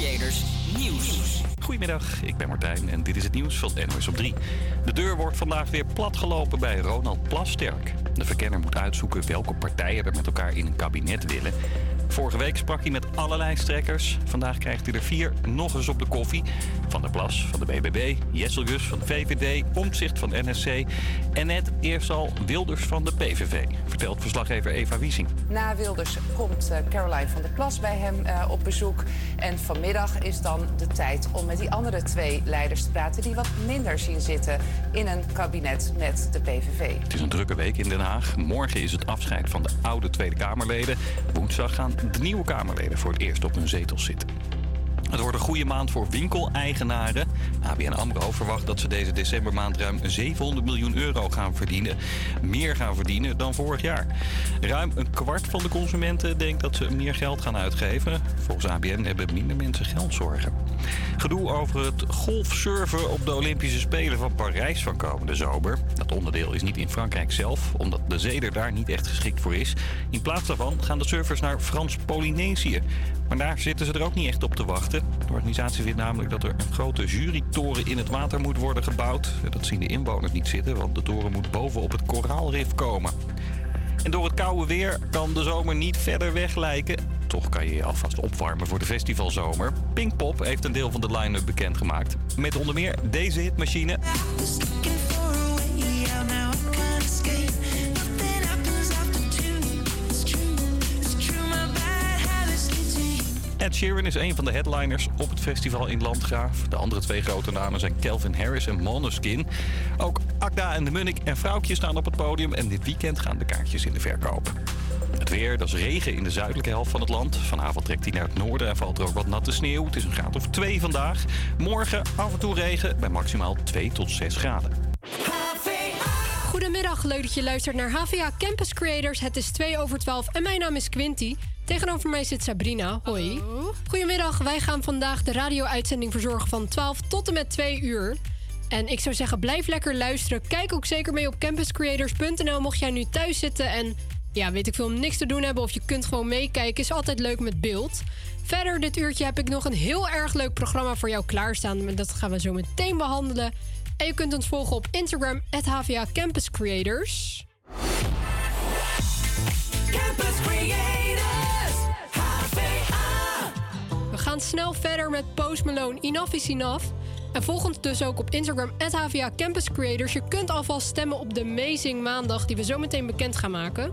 Creators Nieuws. Goedemiddag, ik ben Martijn en dit is het nieuws van NOS op 3. De deur wordt vandaag weer platgelopen bij Ronald Plasterk. De verkenner moet uitzoeken welke partijen er met elkaar in een kabinet willen. Vorige week sprak hij met allerlei strekkers. Vandaag krijgt hij er vier nog eens op de koffie. Van der Plas van de BBB, Jesselgus van de VVD, Omtzigt van NSC... en net eerst al Wilders van de PVV, vertelt verslaggever Eva Wiesing. Na Wilders komt uh, Caroline van der Plas bij hem uh, op bezoek. En vanmiddag is dan de tijd om met die andere twee leiders te praten... die wat minder zien zitten in een kabinet met de PVV. Het is een drukke week in Den Haag. Morgen is het afscheid van de oude Tweede Kamerleden. Woensdag gaan de nieuwe Kamerleden voor het eerst op hun zetels zitten. Het wordt een goede maand voor winkeleigenaren. ABN AMRO verwacht dat ze deze decembermaand ruim 700 miljoen euro gaan verdienen. Meer gaan verdienen dan vorig jaar. Ruim een kwart van de consumenten denkt dat ze meer geld gaan uitgeven. Volgens ABN hebben minder mensen geldzorgen. Gedoe over het golfsurfen op de Olympische Spelen van Parijs van komende zomer. Dat onderdeel is niet in Frankrijk zelf, omdat de zee er daar niet echt geschikt voor is. In plaats daarvan gaan de surfers naar Frans-Polynesië. Maar daar zitten ze er ook niet echt op te wachten. De organisatie vindt namelijk dat er een grote jurytoren in het water moet worden gebouwd. Dat zien de inwoners niet zitten, want de toren moet bovenop het koraalrif komen. En door het koude weer kan de zomer niet verder weg lijken. Toch kan je je alvast opwarmen voor de festivalzomer. Pinkpop heeft een deel van de line-up bekendgemaakt. Met onder meer deze hitmachine. Ed Sheeran is een van de headliners op het festival in Landgraaf. De andere twee grote namen zijn Calvin Harris en Måneskin. Ook Akda en de Munnik en Vrouwtje staan op het podium... en dit weekend gaan de kaartjes in de verkoop. Het weer, dat is regen in de zuidelijke helft van het land. Vanavond trekt hij naar het noorden en valt er ook wat natte sneeuw. Het is een graad of 2 vandaag. Morgen af en toe regen bij maximaal 2 tot 6 graden. Goedemiddag, leuk dat je luistert naar HVA Campus Creators. Het is 2 over 12 en mijn naam is Quinty. Tegenover mij zit Sabrina. Hoi. Goedemiddag, wij gaan vandaag de radio-uitzending verzorgen van 12 tot en met 2 uur. En ik zou zeggen, blijf lekker luisteren. Kijk ook zeker mee op campuscreators.nl mocht jij nu thuis zitten en ja, weet ik veel, niks te doen hebben of je kunt gewoon meekijken. Is altijd leuk met beeld. Verder dit uurtje heb ik nog een heel erg leuk programma voor jou klaarstaan. Maar dat gaan we zo meteen behandelen. En je kunt ons volgen op Instagram, HVA Campus Creators. Campus Creators, gaan snel verder met Post Malone, Enough is Enough. En volg ons dus ook op Instagram, HVA Campus Creators. Je kunt alvast stemmen op de Amazing Maandag, die we zo meteen bekend gaan maken.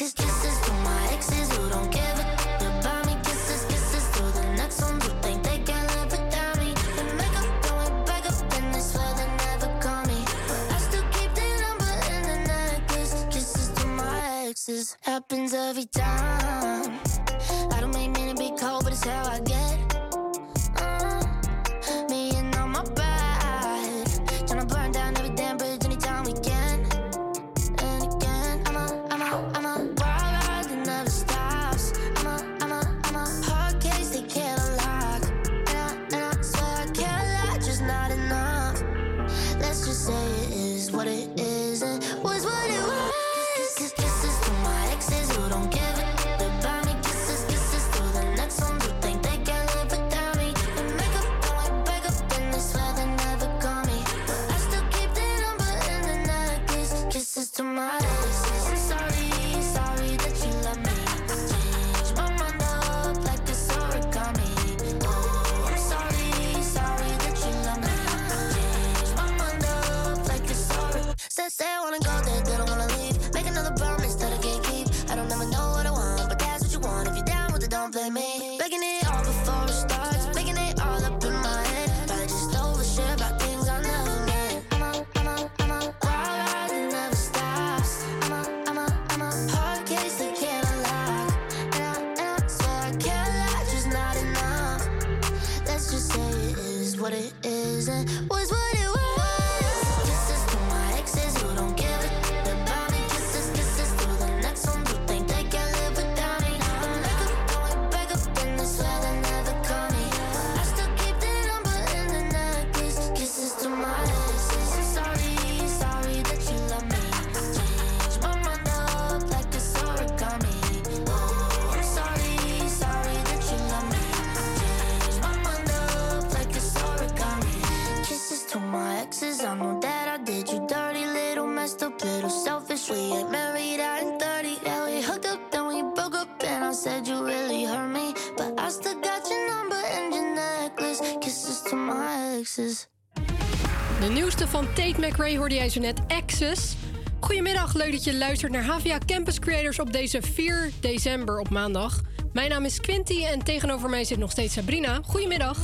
McRae hoorde jij zo net, Access. Goedemiddag, leuk dat je luistert naar HVA Campus Creators op deze 4 december op maandag. Mijn naam is Quinty en tegenover mij zit nog steeds Sabrina. Goedemiddag.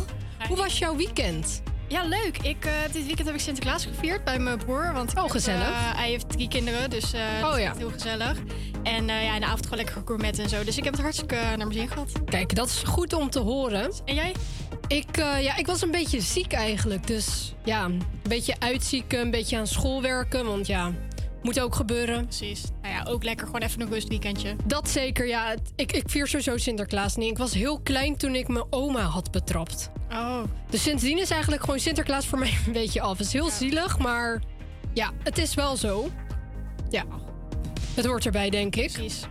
Hoe was jouw weekend? Ja, leuk. Ik, eh, dit weekend heb ik Sinterklaas gevierd bij mijn broer. Want Oh, heb, gezellig. eh, hij heeft drie kinderen, dus dat Oh, ja. heel gezellig. En ja, in de avond gewoon lekker gegourmet en zo. Dus ik heb het hartstikke naar mijn zin gehad. Kijk, dat is goed om te horen. En jij? Ik, ja, ik was een beetje ziek eigenlijk. Dus ja, een beetje uitzieken, een beetje aan school werken. Want ja, moet ook gebeuren. Precies. Nou ja, ook lekker gewoon even een rustweekendje. Dat zeker, ja. Ik, ik vier sowieso Sinterklaas niet. Ik was heel klein toen ik mijn oma had betrapt. Oh, Dus sindsdien is eigenlijk gewoon Sinterklaas voor mij een beetje af. Het is heel zielig, maar ja, het is wel zo. Ja, het hoort erbij, denk ik. precies.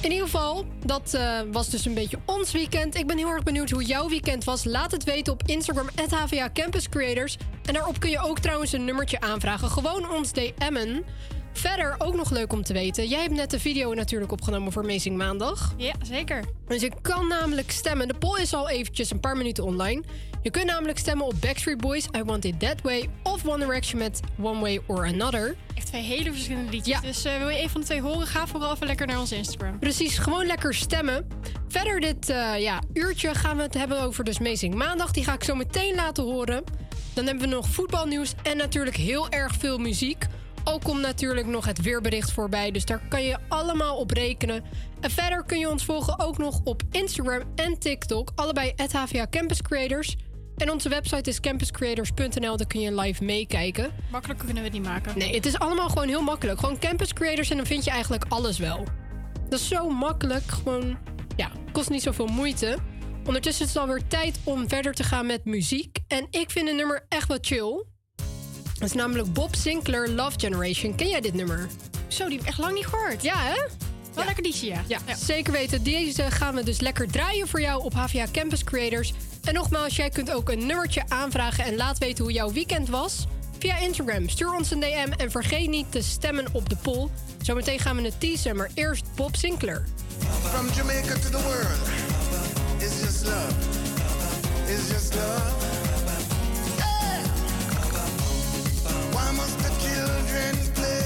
In ieder geval, dat eh, was dus een beetje ons weekend. Ik ben heel erg benieuwd hoe jouw weekend was. Laat het weten op Instagram, HVA Campus Creators. En daarop kun je ook trouwens een nummertje aanvragen. Gewoon ons DM'en. Verder ook nog leuk om te weten. Jij hebt net de video natuurlijk opgenomen voor Amazing Maandag. Ja, zeker. Dus je kan namelijk stemmen. De poll is al eventjes een paar minuten online. Je kunt namelijk stemmen op Backstreet Boys, I Want It That Way... of One Direction met One Way or Another. Echt twee hele verschillende liedjes. Ja. Dus eh, wil je een van de twee horen, ga vooral even lekker naar onze Instagram. Precies, gewoon lekker stemmen. Verder dit eh, ja, uurtje gaan we het hebben over dus Amazing Maandag. Die ga ik zo meteen laten horen. Dan hebben we nog voetbalnieuws en natuurlijk heel erg veel muziek. Ook komt natuurlijk nog het weerbericht voorbij, dus daar kan je allemaal op rekenen. En verder kun je ons volgen ook nog op Instagram en TikTok, allebei HVA Campus Creators. En onze website is campuscreators.nl, daar kun je live meekijken. Makkelijker kunnen we het niet maken. Nee, het is allemaal gewoon heel makkelijk. Gewoon Campus Creators en dan vind je eigenlijk alles wel. Dat is zo makkelijk. Gewoon, ja, kost niet zoveel moeite. Ondertussen is het alweer tijd om verder te gaan met muziek. En ik vind een nummer echt wat chill. Dat is namelijk Bob Sinclair Love Generation. Ken jij dit nummer? Zo, die heb ik echt lang niet gehoord. Ja, hè? Wel lekker die ja. ja. ja. Zeker weten. Deze gaan we dus lekker draaien voor jou op HVA Campus Creators. En nogmaals, jij kunt ook een nummertje aanvragen en laat weten hoe jouw weekend was via Instagram. Stuur ons een DM en vergeet niet te stemmen op de poll. Zometeen gaan we het teasen, maar eerst Bob Sinclair. From Jamaica to the world. It's just love. Why must the children play?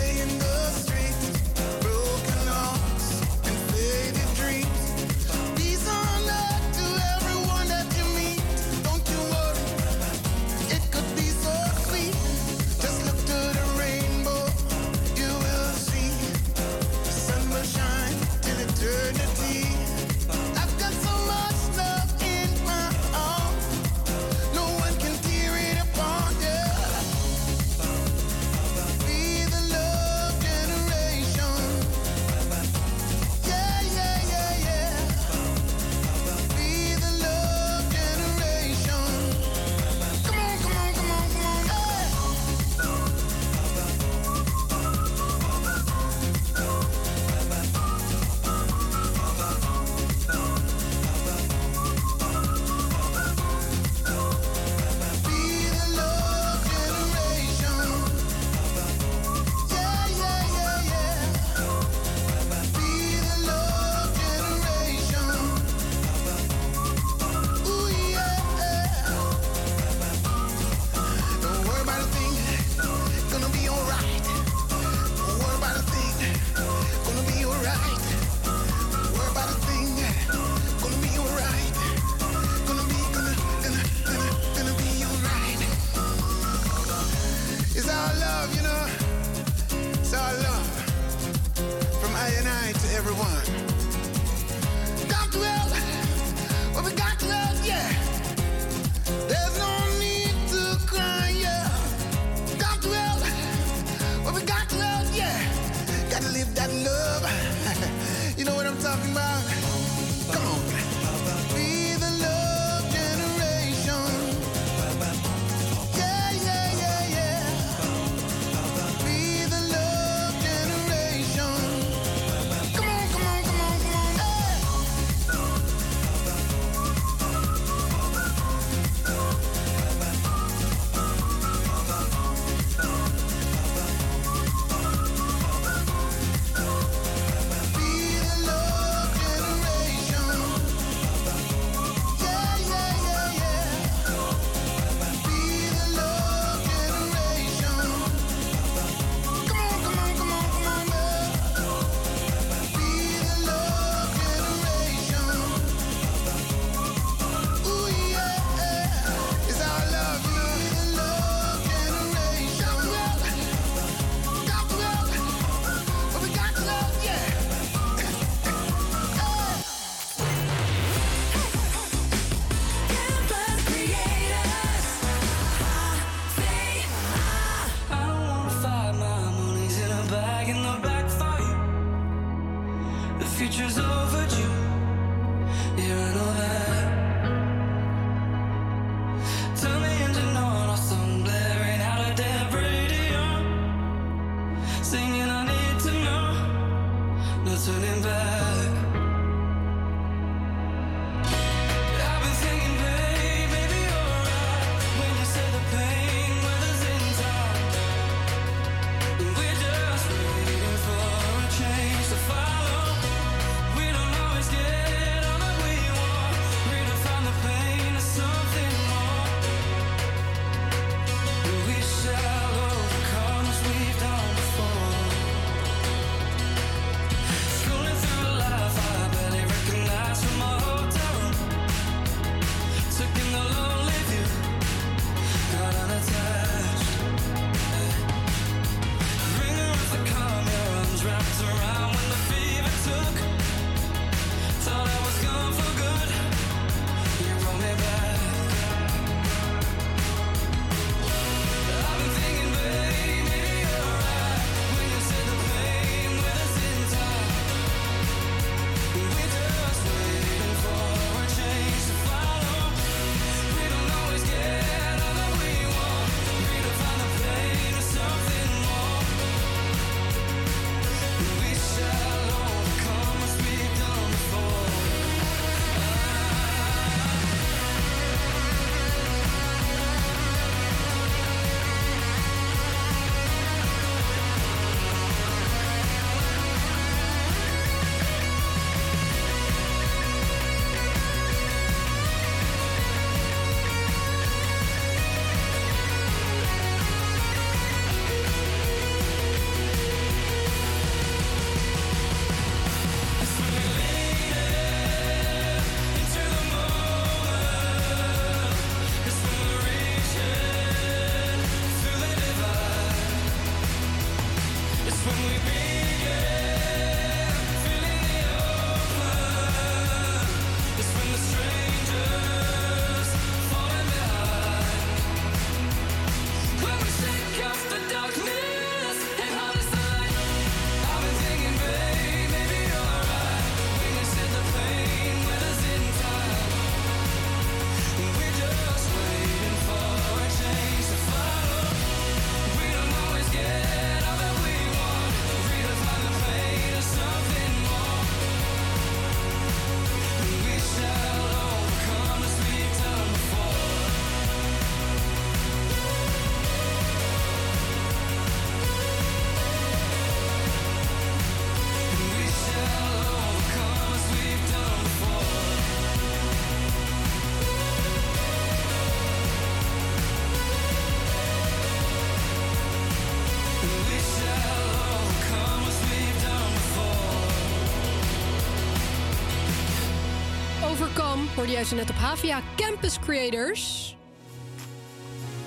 Hoorde zo net op HVA Campus Creators.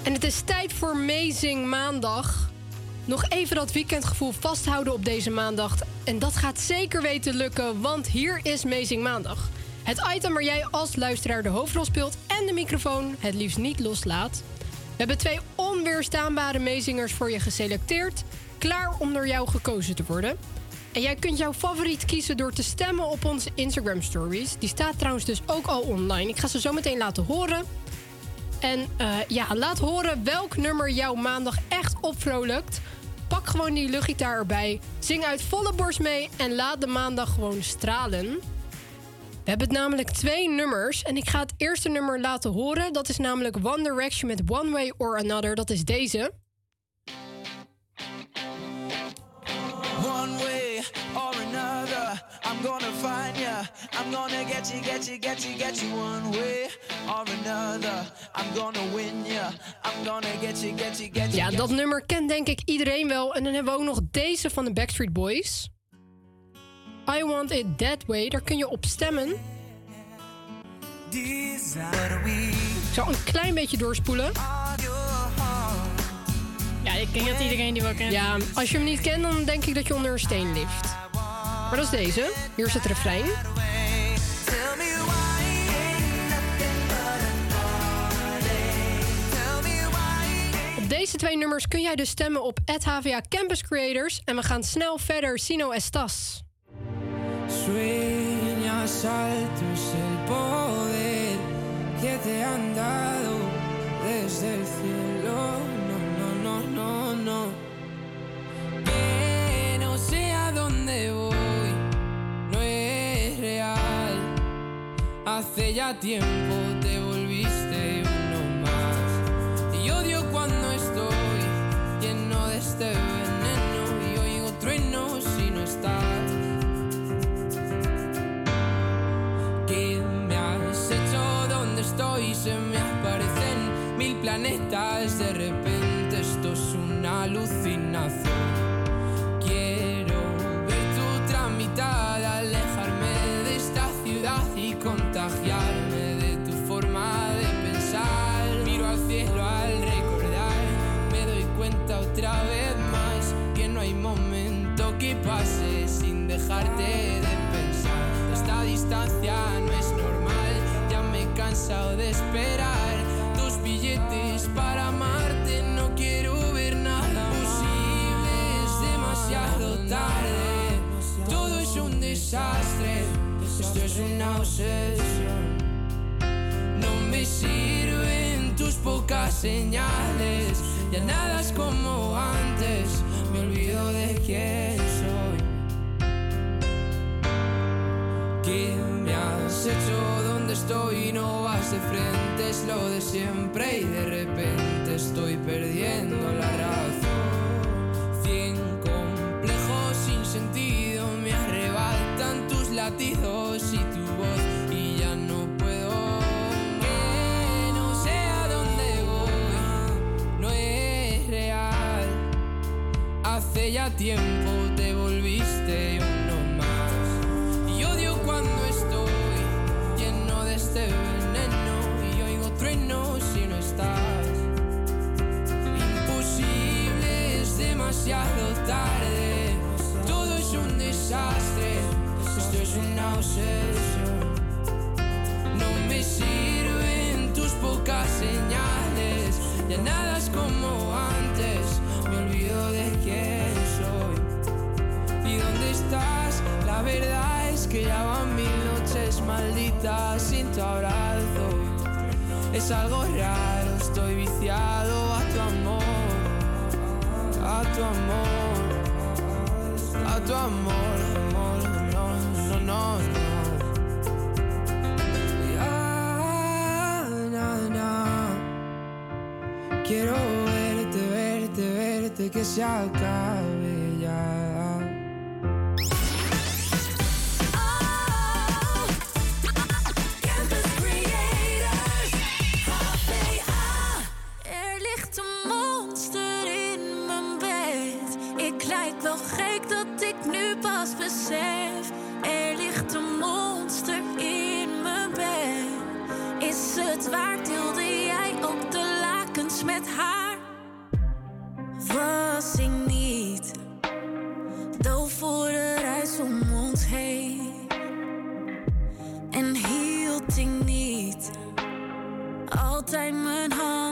En het is tijd voor Amazing Maandag. Nog even dat weekendgevoel vasthouden op deze maandag. En dat gaat zeker weten lukken, want hier is Amazing Maandag. Het item waar jij als luisteraar de hoofdrol speelt en de microfoon het liefst niet loslaat. We hebben twee onweerstaanbare meezingers voor je geselecteerd, klaar om door jou gekozen te worden. En jij kunt jouw favoriet kiezen door te stemmen op onze Instagram stories. Die staat trouwens dus ook al online. Ik ga ze zo meteen laten horen. En eh, ja, laat horen welk nummer jouw maandag echt opvrolijkt. Pak gewoon die luchtgitaar erbij. Zing uit volle borst mee en laat de maandag gewoon stralen. We hebben namelijk twee nummers. En ik ga het eerste nummer laten horen. Dat is namelijk One Direction met One Way or Another. Dat is deze. I'm gonna find ya. I'm gonna get you, get you, get you, get you. One way or another, I'm gonna win ya. I'm gonna get you, get you, get you. Ja, dat nummer kent denk ik iedereen wel. En dan hebben we ook nog deze van de Backstreet Boys. I Want It That Way. Daar kun je op stemmen. Ik zal een klein beetje doorspoelen. Ja, ik denk dat iedereen die wel kent. Ja, als je hem niet kent, dan denk ik dat je onder een steen lift. Maar dat is deze. Hier is het refrein. Op deze twee nummers kun jij dus stemmen op HVA Campus Creators. En we gaan snel verder. Sino Estas. Sueñas el poder que te han dado desde el cielo. No, no, no, no, no. Que no Hace ya tiempo te volviste uno más. Y odio cuando estoy lleno de este veneno y oigo truenos si no estás. ¿Qué me has hecho? ¿Dónde estoy? Se me aparecen mil planetas. De repente esto es una alucinación. Dejarte de pensar. Esta distancia no es normal, ya me he cansado de esperar tus billetes para amarte. No quiero ver nada posible, es demasiado tarde. Todo es un desastre, esto es una obsesión. No me sirven tus pocas señales, ya nada es como antes, me olvido de quién soy. ¿Qué me has hecho? ¿Dónde estoy? No vas de frente, es lo de siempre y de repente estoy perdiendo la razón. Cien complejos sin sentido me arrebatan tus latidos y tu voz y ya no puedo. Que no sé a dónde voy, no es real. Hace ya tiempo desastre. Esto es una obsesión. No me sirven tus pocas señales. Ya nada es como antes. Me olvido de quién soy. ¿Y dónde estás? La verdad es que ya van mil noches malditas sin tu abrazo. Es algo raro, estoy viciado a tu amor, a tu amor, tu amor, amor, no, no, no, no. Ya, na, na. Quiero verte, verte, verte, que se acabe Er ligt een monster in mijn bed. het waard? Deelde jij ook de lakens met haar? Was ik niet doof voor de reis om ons heen? En hield ik niet altijd mijn hand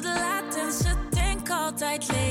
het laat en zijn tank altijd leeg.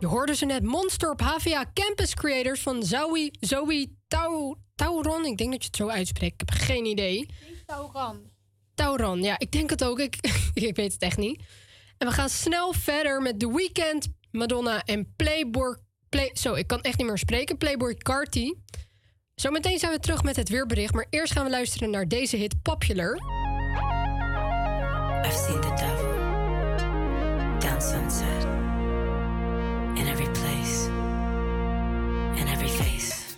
Je hoorde ze net Monster op HVA Campus Creators van Zoe, Zoe Tau, Tauron. Ik denk dat je het zo uitspreekt. Ik heb geen idee. Tauran. Tauron, ja, ik denk het ook. Ik, ik weet het echt niet. En we gaan snel verder met The Weeknd, Madonna en Playboy. Play, zo, ik kan echt niet meer spreken. Playboy Carti. Zometeen zijn we terug met het weerbericht. Maar eerst gaan we luisteren naar deze hit Popular. I've seen the devil down sunset in every place, in every face.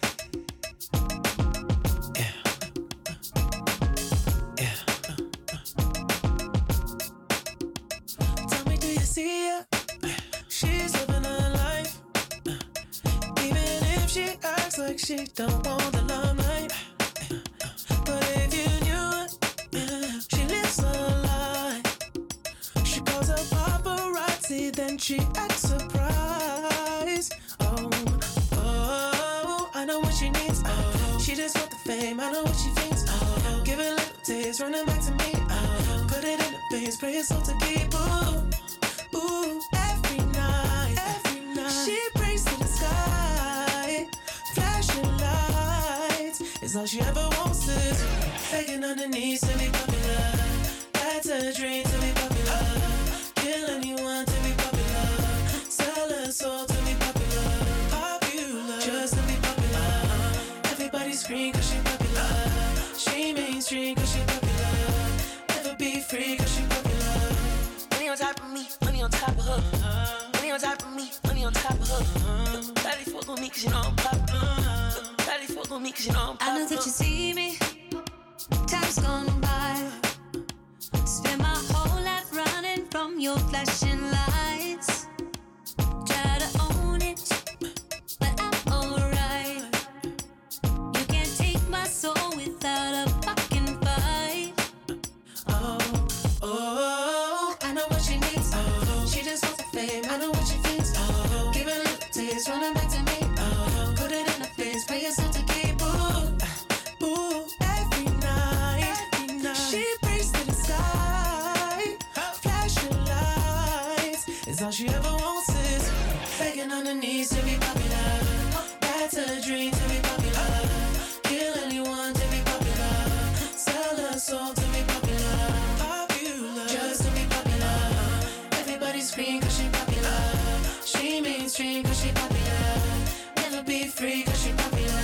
Tell me, do you see her? She's living her life. Even if she acts like she don't want the limelight. But if you knew it, she lives a lie. She calls her paparazzi, then she acts surprised. In the face, pray it's all to keep. Ooh, every night, every night. She prays to the sky, flashing lights. Is all she ever wants to do. Begging on her knees to be popular. That's a dream money on top of her. Money on top of me, money on top of her. Daddy fuck with me cause you know I'm popular. Daddy fuck with me cause you know I'm I know that you see me. Time's gone by. Spend my whole life running from your flashing lights. All she ever wants is begging on her knees to be popular. That's a dream to be popular. Kill anyone to be popular. Sell her soul to be popular. Popular. Just to be popular. Everybody scream cause she popular. She mainstream cause she popular. Never be free cause she popular.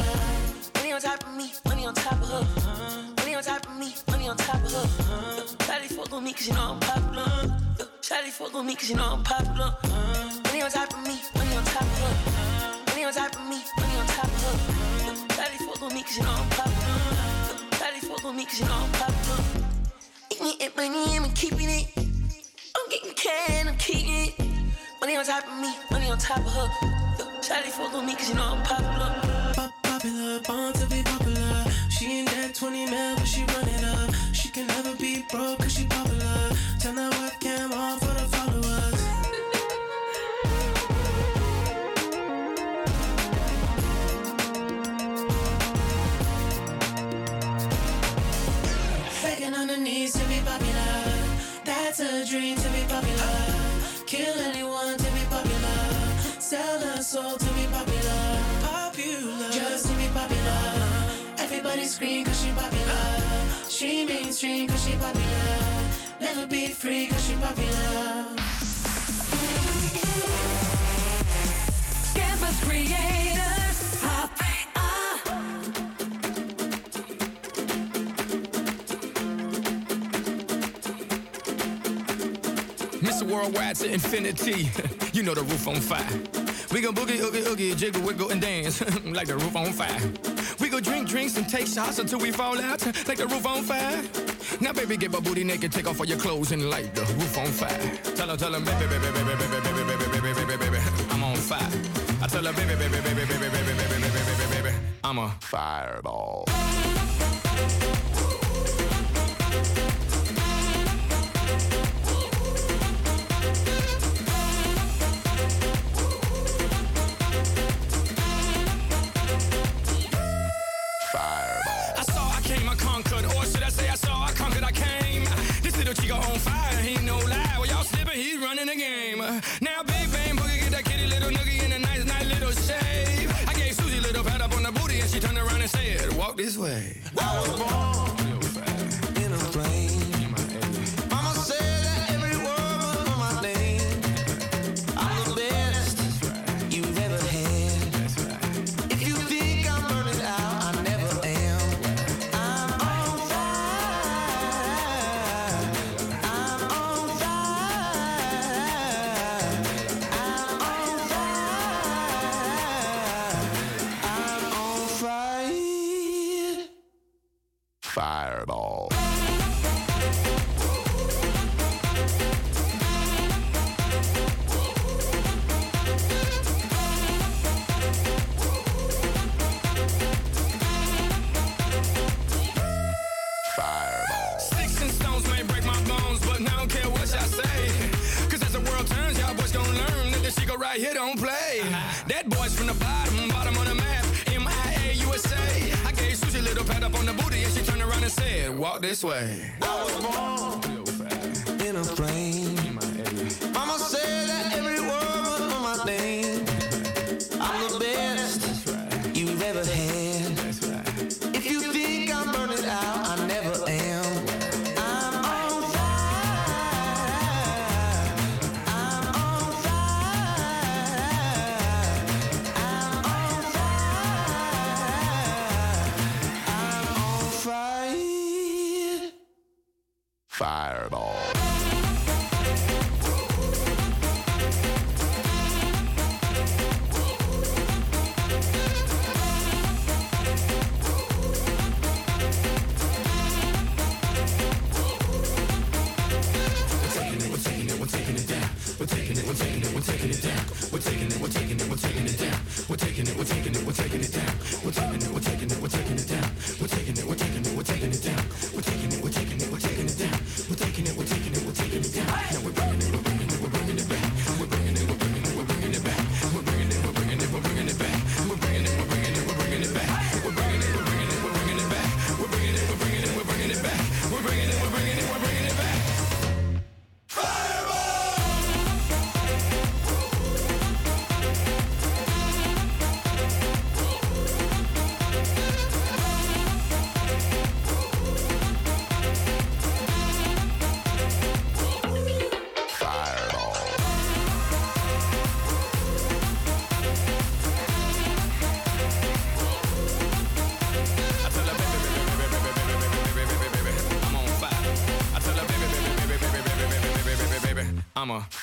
Money on top of me, money on top of her. Money on top of me, money on top of her. Shawty fuck with me cause you know I'm popular. Shawty fuck with me cause you know I'm popular. Money on top of me, money on top of her. Money on top of me, money on top of her. Shawty fuck with me cause you know I'm popular. Shawty fuck with me cause you know I'm popular. Eating it, money, I'm keeping it. I'm getting cash, I'm keeping it. Money on top of me, money on top of her. Shawty fuck with me cause you know I'm popular. Pop- popular, born to be popular. She ain't that 20 mil, but she run it up. She can never be broke cause she popular. Turn that webcam on for the followers. Begging on her knees to be popular. That's a dream to be popular. Kill anyone to be popular. Sell her soul to be popular. Popular. Just to be popular. Everybody scream cause she popular. She mainstream cause she popular. Never be free cause she popular. Campus Creators, Hop Mr. Worldwide to infinity. you know the roof on fire. We gon' boogie, oogie, oogie, jiggle, wiggle, and dance like the roof on fire. We go drink drinks and take shots until we fall out like the roof on fire. Now, baby, get my booty naked, take off all your clothes and light the roof on fire. Tell her, tell her, baby, baby, baby, baby, baby, baby, baby, baby, baby, baby, I'm on fire. I tell her, baby, baby, baby, baby, baby, baby, baby, baby, baby, baby, I'm a fireball. This way." This way.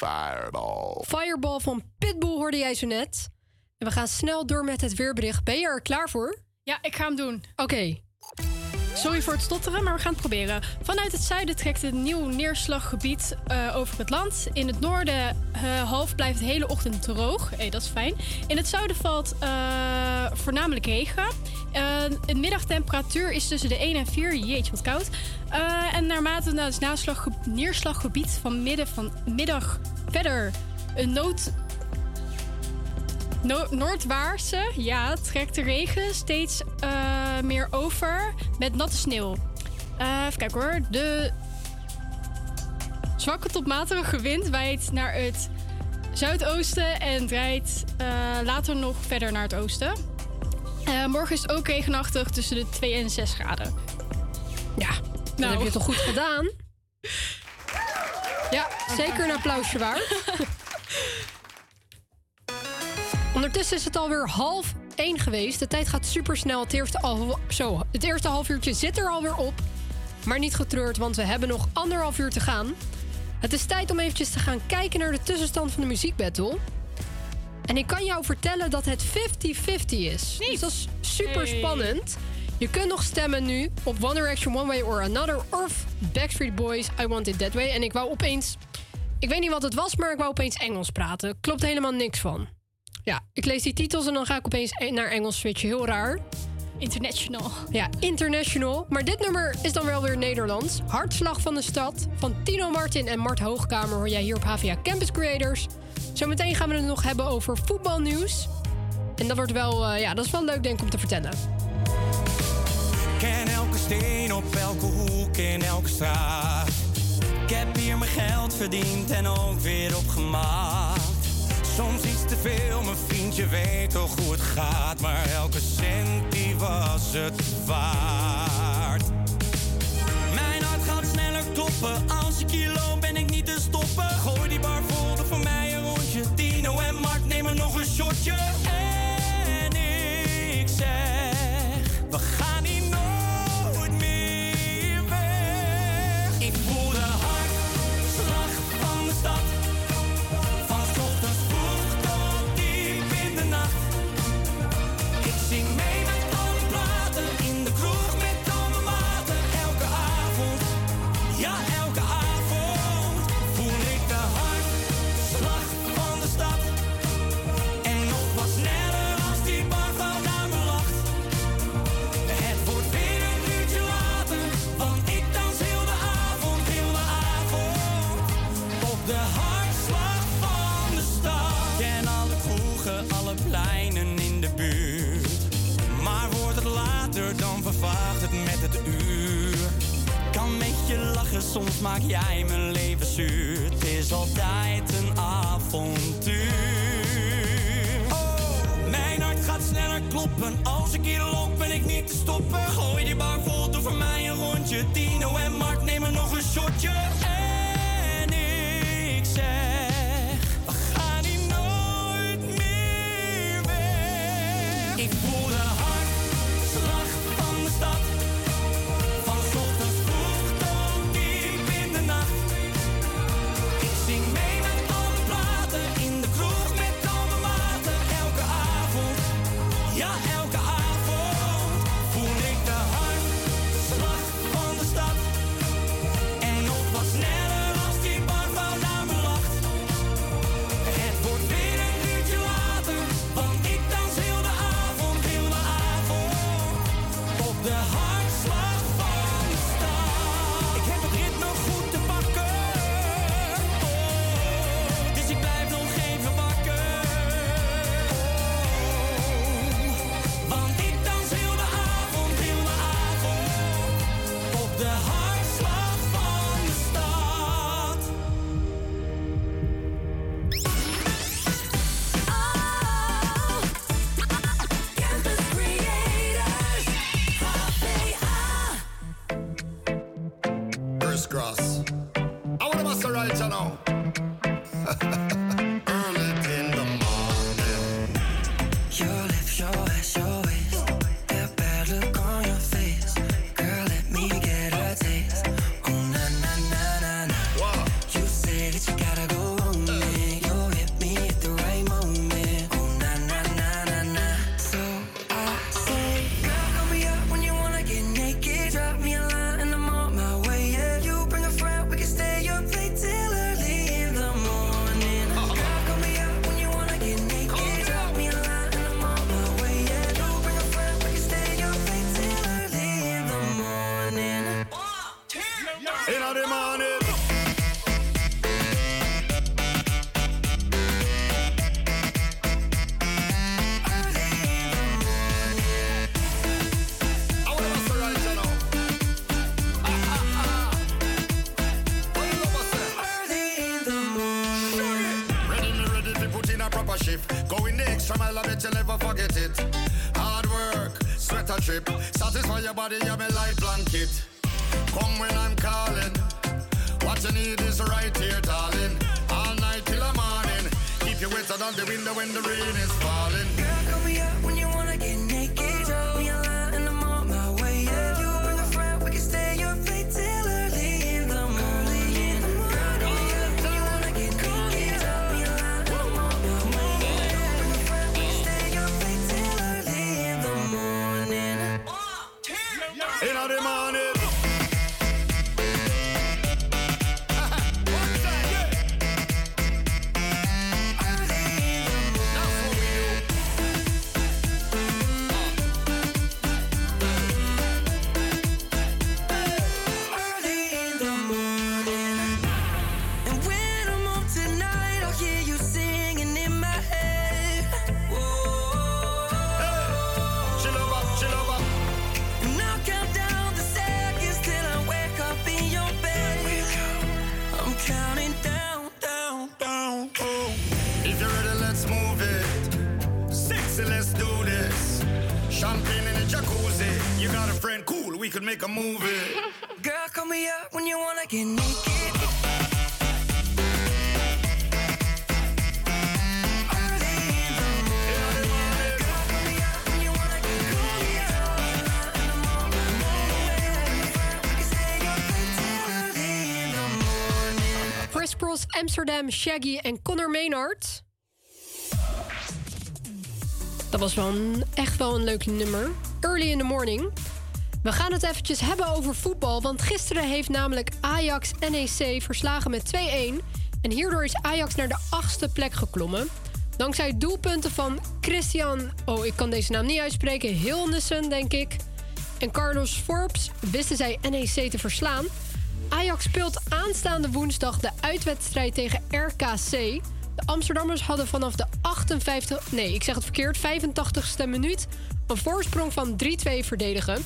Fireball. Fireball van Pitbull hoorde jij zo net. En we gaan snel door met het weerbericht. Ben je er klaar voor? Ja, ik ga hem doen. Oké. Sorry voor het stotteren, maar we gaan het proberen. Vanuit het zuiden trekt een nieuw neerslaggebied eh, over het land. In het noorden eh, half blijft de hele ochtend droog. Hey, dat is fijn. In het zuiden valt eh, voornamelijk regen. Eh, de middagtemperatuur is tussen de 1 en 4. Jeetje, wat koud. Eh, en naarmate nou, het neerslaggebied van midden van middag verder een nood No- Noordwaartse, ja, trekt de regen steeds eh, meer over met natte sneeuw. Eh, even kijken hoor. De zwakke tot matige wind waait naar het zuidoosten en draait eh, later nog verder naar het oosten. Morgen is het ook regenachtig tussen de 2 en 6 graden. Ja, dat heb je toch goed gedaan? Zeker een applausje waard. Ondertussen is het alweer half één geweest. De tijd gaat super snel. Het eerste, al, zo, het eerste half uurtje zit er alweer op. Maar niet getreurd, want we hebben nog anderhalf uur te gaan. Het is tijd om eventjes te gaan kijken naar de tussenstand van de muziekbattle. En ik kan jou vertellen dat het 50-50 is. Dus dat is super spannend. Je kunt nog stemmen nu op One Direction One Way or Another... of Backstreet Boys I Want It That Way. En ik wou opeens... Ik weet niet wat het was, maar ik wou opeens Engels praten. Klopt helemaal niks van. Ja, ik lees die titels en dan ga ik opeens e- naar Engels switchen. Heel raar. International. Ja, international. Maar dit nummer is dan wel weer Nederlands. Hartslag van de stad. Van Tino Martin en Mart Hoogkamer hoor jij hier op HVA Campus Creators. Zometeen gaan we het nog hebben over voetbalnieuws. En dat wordt wel, eh, ja, dat is wel leuk denk ik om te vertellen. Ken elke steen op elke hoek in elke straat. Ik heb hier mijn geld verdiend en ook weer opgemaakt. Soms iets te veel, mijn vriendje weet toch hoe het gaat. Maar elke cent die was het waard. Mijn hart gaat sneller kloppen. Als ik hier loop ben ik niet te stoppen. Gooi die bar vol, voor mij een rondje. Tino en Mark nemen nog een shotje. Soms maak jij mijn leven zuur. Het is altijd een avontuur. Oh, mijn hart gaat sneller kloppen. Als ik hier loop, ben ik niet te stoppen. Gooi die bar vol, doe voor mij een rondje. Tino en Mark nemen nog een shotje. Amsterdam, Shaggy en Conor Maynard. Dat was wel echt wel een leuk nummer. Early in the morning. We gaan het eventjes hebben over voetbal. Want gisteren heeft namelijk Ajax NEC verslagen met 2-1. En hierdoor is Ajax naar de achtste plek geklommen. Dankzij doelpunten van Christian... Oh, ik kan deze naam niet uitspreken. Hilnissen, denk ik. En Carlos Forbes wisten zij NEC te verslaan. Ajax speelt aanstaande woensdag de uitwedstrijd tegen RKC. De Amsterdammers hadden vanaf de 58... Nee, ik zeg het verkeerd. 85ste minuut een voorsprong van 3-2 verdedigen.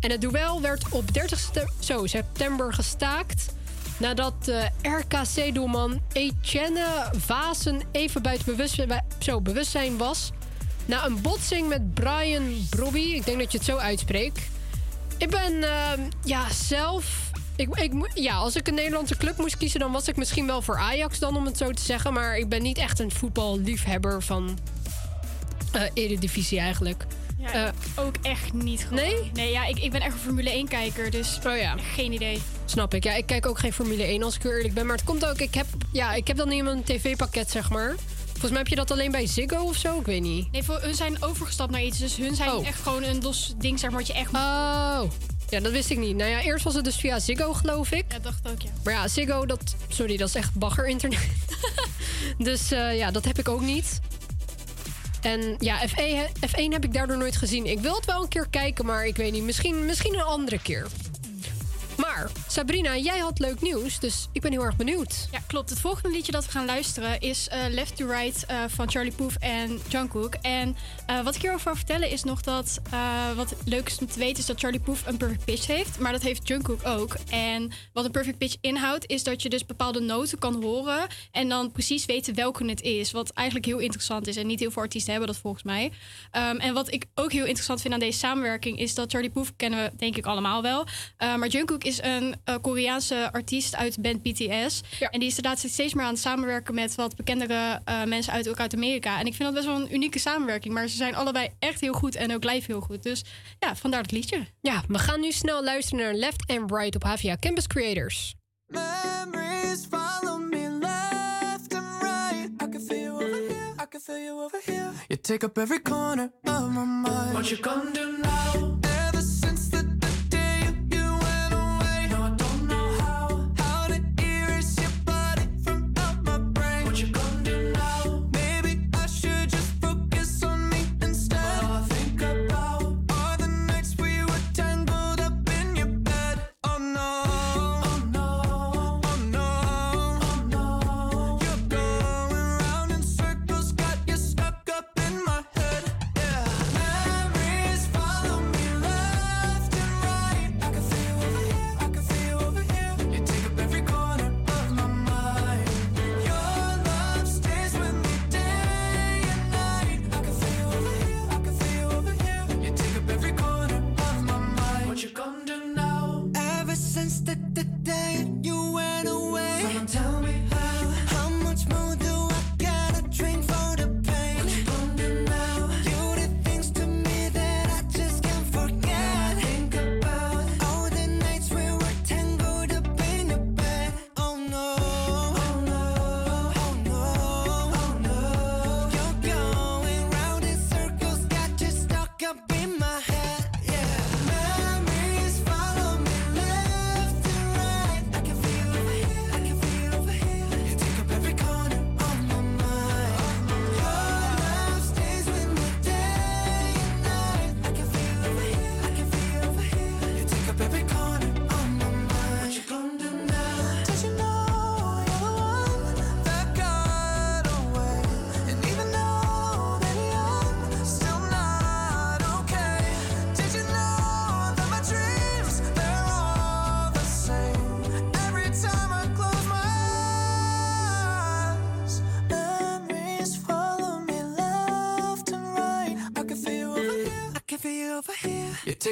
En het duel werd op 30 ste- zo, september gestaakt... nadat de RKC-doelman Etienne Vazen even buiten bewustzijn, zo, bewustzijn was... na een botsing met Brian Brobby. Ik denk dat je het zo uitspreekt. Ik ben ehm, ja, zelf. Ik, ik, ja, als ik een Nederlandse club moest kiezen, dan was ik misschien wel voor Ajax dan, om het zo te zeggen. Maar ik ben niet echt een voetballiefhebber van eh Eredivisie eigenlijk. Ja, Eh, ook echt niet gewoon. Nee? Nee, ja, ik, ik ben echt een Formule 1-kijker, dus oh ja. geen idee. Snap ik. Ja, ik kijk ook geen Formule 1 als ik eerlijk ben. Maar het komt ook, ik heb, ja, ik heb dan niet mijn tv-pakket, zeg maar. Volgens mij heb je dat alleen bij Ziggo of zo, ik weet niet. Nee, voor hun zijn overgestapt naar iets, dus hun zijn Oh. echt gewoon een los ding, zeg maar, wat je echt... Oh, ja, dat wist ik niet. Nou ja, eerst was het dus via Ziggo, geloof ik. Ja, dacht ook, ja. Maar ja, Ziggo, dat, sorry, dat is echt bagger internet. dus eh, ja, dat heb ik ook niet. En ja, F1, he- F1 heb ik daardoor nooit gezien. Ik wil het wel een keer kijken, maar ik weet niet. Misschien, misschien een andere keer. Maar Sabrina, jij had leuk nieuws, dus ik ben heel erg benieuwd. Ja, klopt. Het volgende liedje dat we gaan luisteren is eh, Left to Right eh, van Charlie Puth en Jungkook. En eh, wat ik hierover wil vertellen is nog dat wat leuk is om te weten is dat Charlie Puth een perfect pitch heeft, maar dat heeft Jungkook ook. En wat een perfect pitch inhoudt is dat je dus bepaalde noten kan horen en dan precies weten welke het is. Wat eigenlijk heel interessant is en niet heel veel artiesten hebben dat volgens mij. Ehm, en wat ik ook heel interessant vind aan deze samenwerking is dat Charlie Puth kennen we denk ik allemaal wel. Maar Jungkook is een eh, Koreaanse artiest uit de band BTS. En die is inderdaad steeds meer aan het samenwerken met wat bekendere eh, mensen uit, ook uit Amerika. En ik vind dat best wel een unieke samenwerking. Maar ze zijn allebei echt heel goed en ook live heel goed. Dus ja, vandaar het liedje. Ja, we gaan nu snel luisteren naar Left and Right op HVA Campus Creators. Memories follow me left and right. I can feel you over here. I can feel you over here. You take up every corner of my mind. What you gonna do now?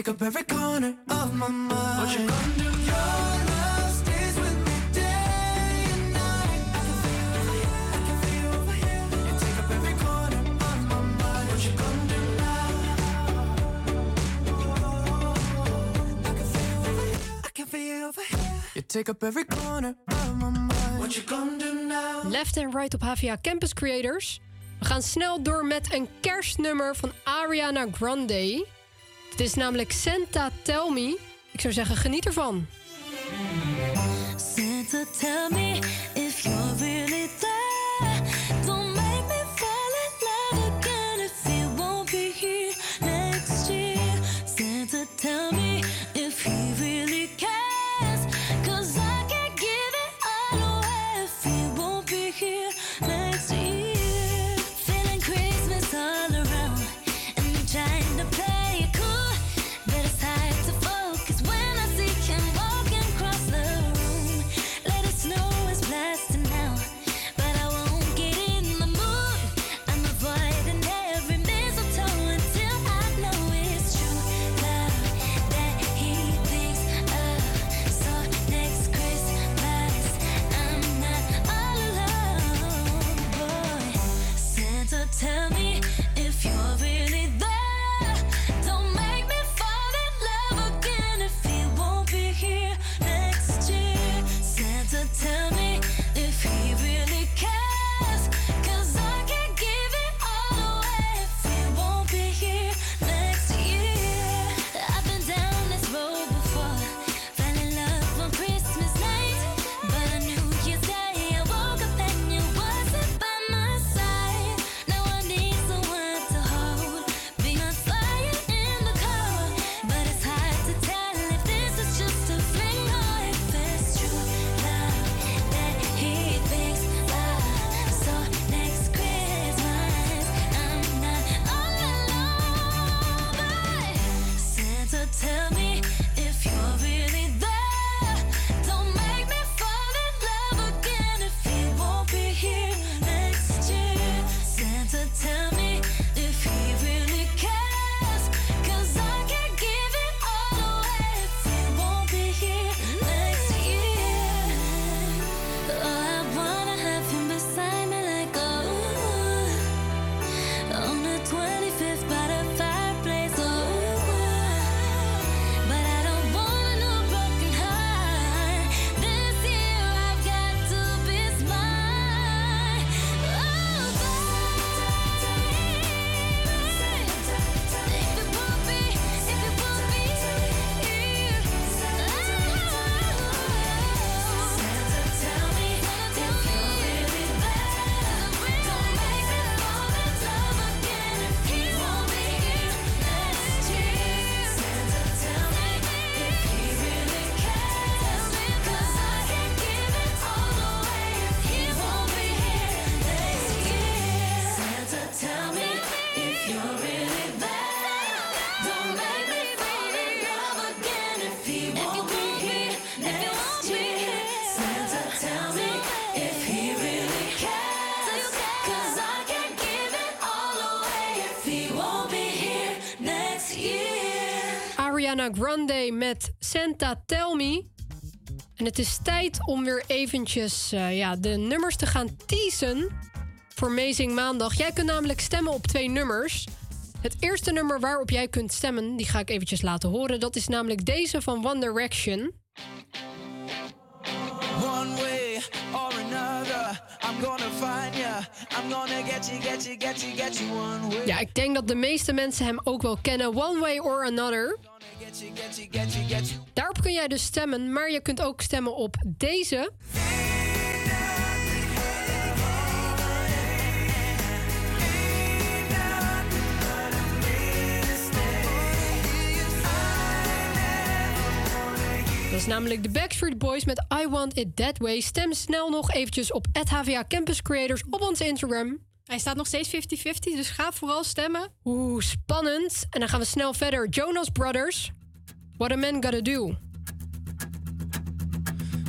Take up every corner of my mind. What you gonna do? Your love stays with me day and night. I can feel you over here. I can feel you over here. You take up every corner of my mind. What you gonna do now? I can feel you over here. I can feel you over here. You take up every corner of my mind. What you gonna do now? Left and Right op HVA Campus Creators. We gaan snel door met een kerstnummer van Ariana Grande. Het is namelijk Santa Tell Me. Ik zou zeggen, geniet ervan. Grande met Santa Tell Me. En het is tijd om weer eventjes eh, ja, de nummers te gaan teasen voor Amazing Maandag. Jij kunt namelijk stemmen op twee nummers. Het eerste nummer waarop jij kunt stemmen, die ga ik eventjes laten horen. Dat is namelijk deze van One Direction. One way or another, I'm gonna find ya. I'm gonna get you, get you, get you, get you one way. Ja, ik denk dat de meeste mensen hem ook wel kennen. One Way or Another. Daarop kun jij dus stemmen, maar je kunt ook stemmen op deze. Dat is namelijk de Backstreet Boys met I Want It That Way. Stem snel nog eventjes op HVA Campus Creators op ons Instagram. Hij staat nog steeds 50-50, dus ga vooral stemmen. Oeh, spannend. En dan gaan we snel verder. Jonas Brothers. What a Man Gotta Do.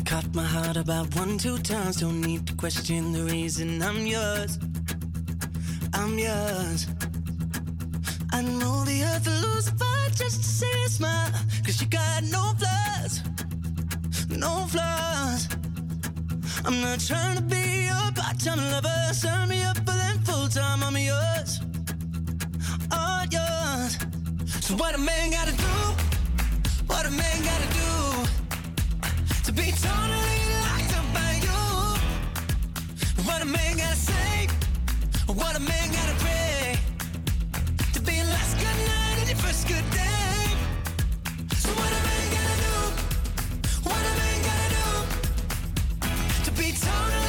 Cut my heart about one, two times. Don't need to question the reason I'm yours. I'm yours. I know the earth will lose a fight just to see you smile. Cause you got no flaws, no flaws. I'm not trying to be your part-time lover. Sign me up for them full-time. I'm yours, all yours. So what a man gotta do? What a man gotta do to be totally locked up by you? What a man gotta say? What a man gotta pray to be last good night and your first good day? So what a man gotta do? What a man gotta do to be totally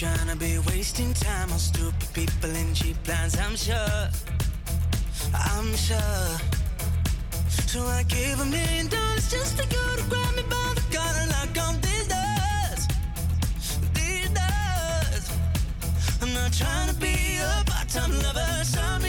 Ain't tryna be wasting time on stupid people in cheap plans, I'm sure. I'm sure. So I gave a million dollars just to go to grab me by the collar and lock on these doors. These doors. I'm not trying to be a part-time lover. Sign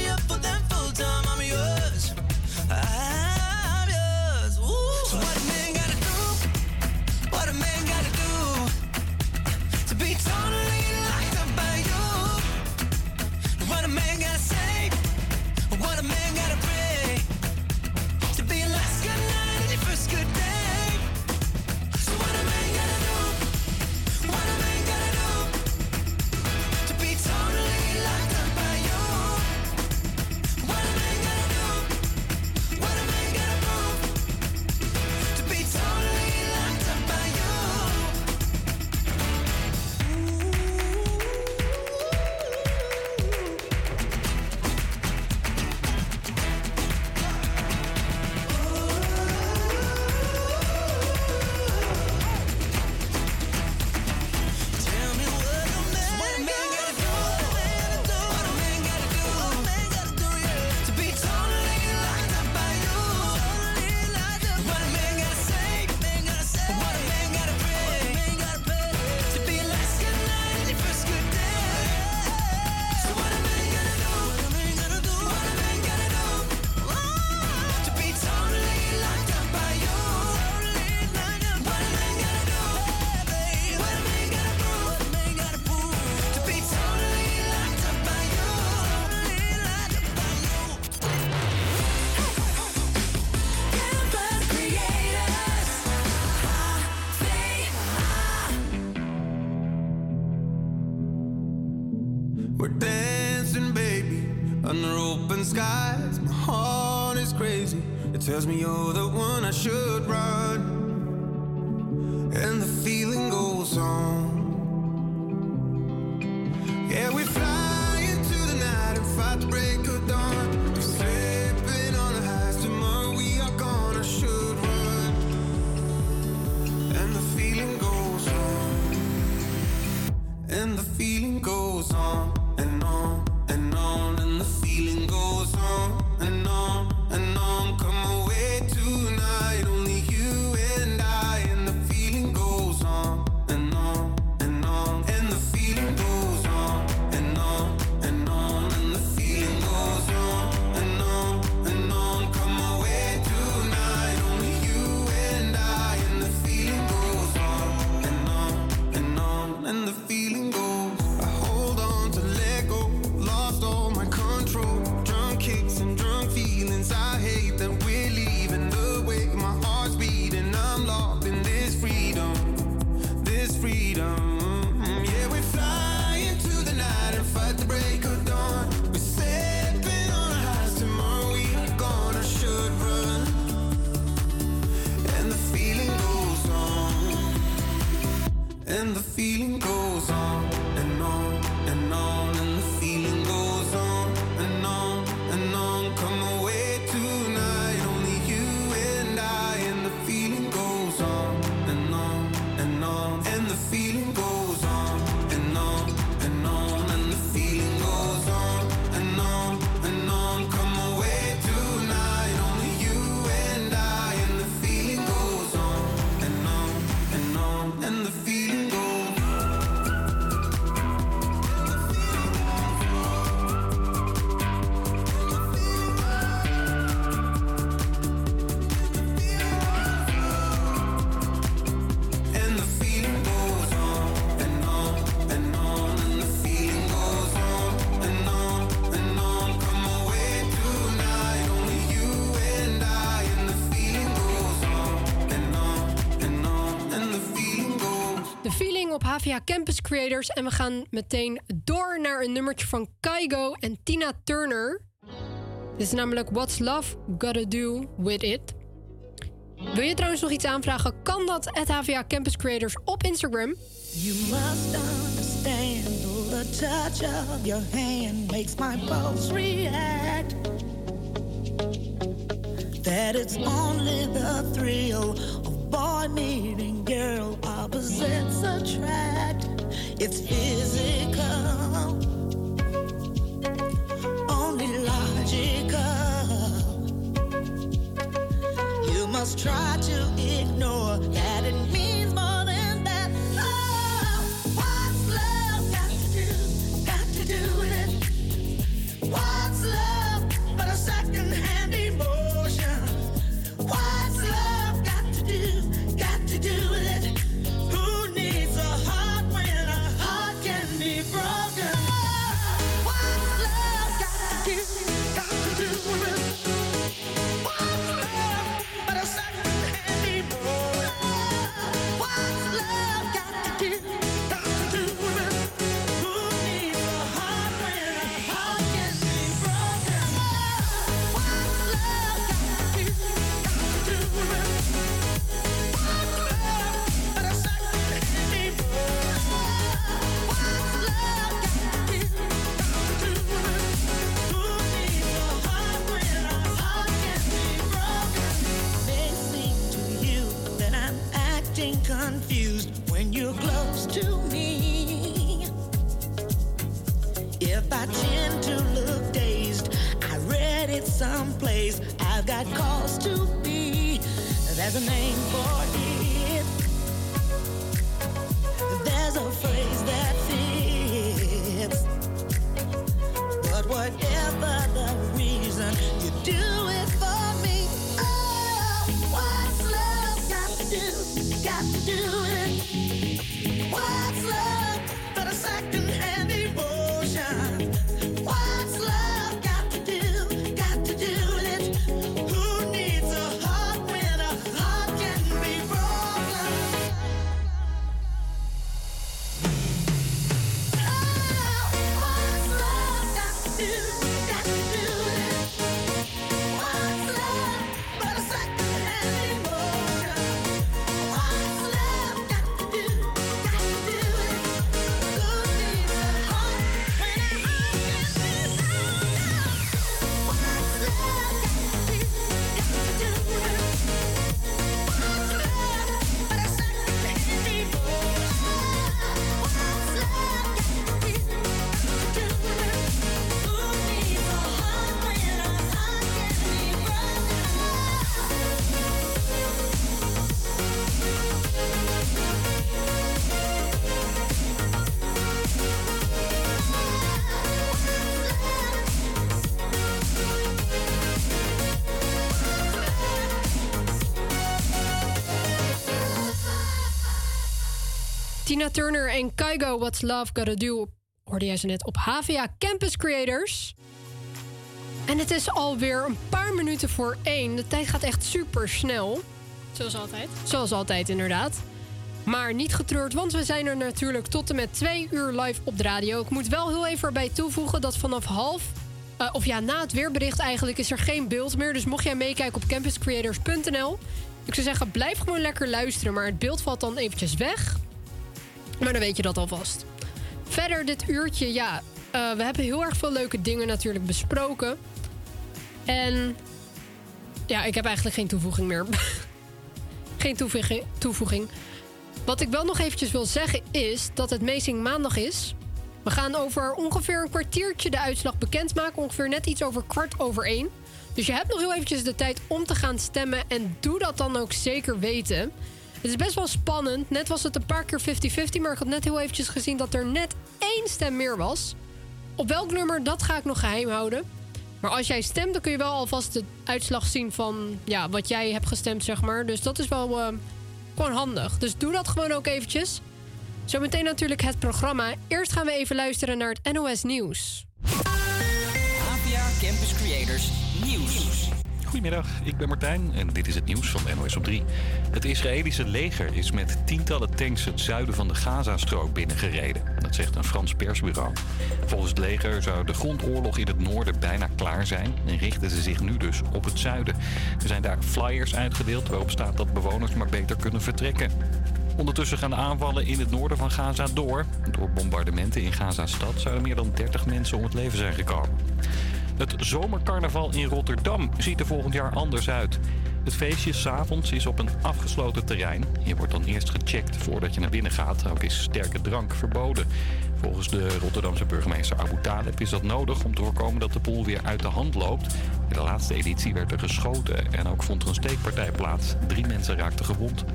We're dancing, baby, under open skies. My heart is crazy. It tells me you're the one I should run. And the feeling goes on. HVA Campus Creators. En we gaan meteen door naar een nummertje van Kygo en Tina Turner. Dit is namelijk What's Love Gotta Do With It. Wil je trouwens nog iets aanvragen? Kan dat at HVA Campus Creators op Instagram. You must understand the touch of your hand makes my pulse react. That it's only the thrill of boy meeting girl opposites attract. It's physical, only logical. You must try to Tina Turner en Kygo What's Love Gotta Do hoorde jij ze net op HVA Campus Creators. En het is alweer een paar minuten voor één. De tijd gaat echt super snel. Zoals altijd. Zoals altijd, inderdaad. Maar niet getreurd, want we zijn er natuurlijk tot en met twee uur live op de radio. Ik moet wel heel even erbij toevoegen dat vanaf half... eh, of ja, na het weerbericht eigenlijk is er geen beeld meer. Dus mocht jij meekijken op campuscreators.nl... Ik zou zeggen, blijf gewoon lekker luisteren. Maar het beeld valt dan eventjes weg. Maar dan weet je dat alvast. Verder dit uurtje, ja... eh, we hebben heel erg veel leuke dingen natuurlijk besproken. En... Ja, ik heb eigenlijk geen toevoeging meer. geen toevoeging, toevoeging. Wat ik wel nog eventjes wil zeggen is dat het Meesing maandag is. We gaan over ongeveer een kwartiertje de uitslag bekendmaken. Ongeveer net iets over kwart over één. Dus je hebt nog heel eventjes de tijd om te gaan stemmen. En doe dat dan ook zeker weten. Het is best wel spannend. Net was het een paar keer 50-50. Maar ik had net heel eventjes gezien dat er net één stem meer was. Op welk nummer, dat ga ik nog geheim houden. Maar als jij stemt, dan kun je wel alvast de uitslag zien van ja, wat jij hebt gestemd, zeg maar. Dus dat is wel eh, gewoon handig. Dus doe dat gewoon ook eventjes. Zometeen natuurlijk het programma. Eerst gaan we even luisteren naar het NOS Nieuws. APA Campus Creators Nieuws. Goedemiddag, ik ben Martijn en dit is het nieuws van NOS op 3. Het Israëlische leger is met tientallen tanks het zuiden van de Gazastrook binnengereden. Dat zegt een Frans persbureau. Volgens het leger zou de grondoorlog in het noorden bijna klaar zijn... en richten ze zich nu dus op het zuiden. Er zijn daar flyers uitgedeeld waarop staat dat bewoners maar beter kunnen vertrekken. Ondertussen gaan de aanvallen in het noorden van Gaza door. Door bombardementen in Gaza-stad zouden meer dan 30 mensen om het leven zijn gekomen. Het zomercarnaval in Rotterdam ziet er volgend jaar anders uit. Het feestje s'avonds is op een afgesloten terrein. Je wordt dan eerst gecheckt voordat je naar binnen gaat. Ook is sterke drank verboden. Volgens de Rotterdamse burgemeester Abu Taleb is dat nodig om te voorkomen dat de pool weer uit de hand loopt. In de laatste editie werd er geschoten en ook vond er een steekpartij plaats. Drie mensen raakten gewond.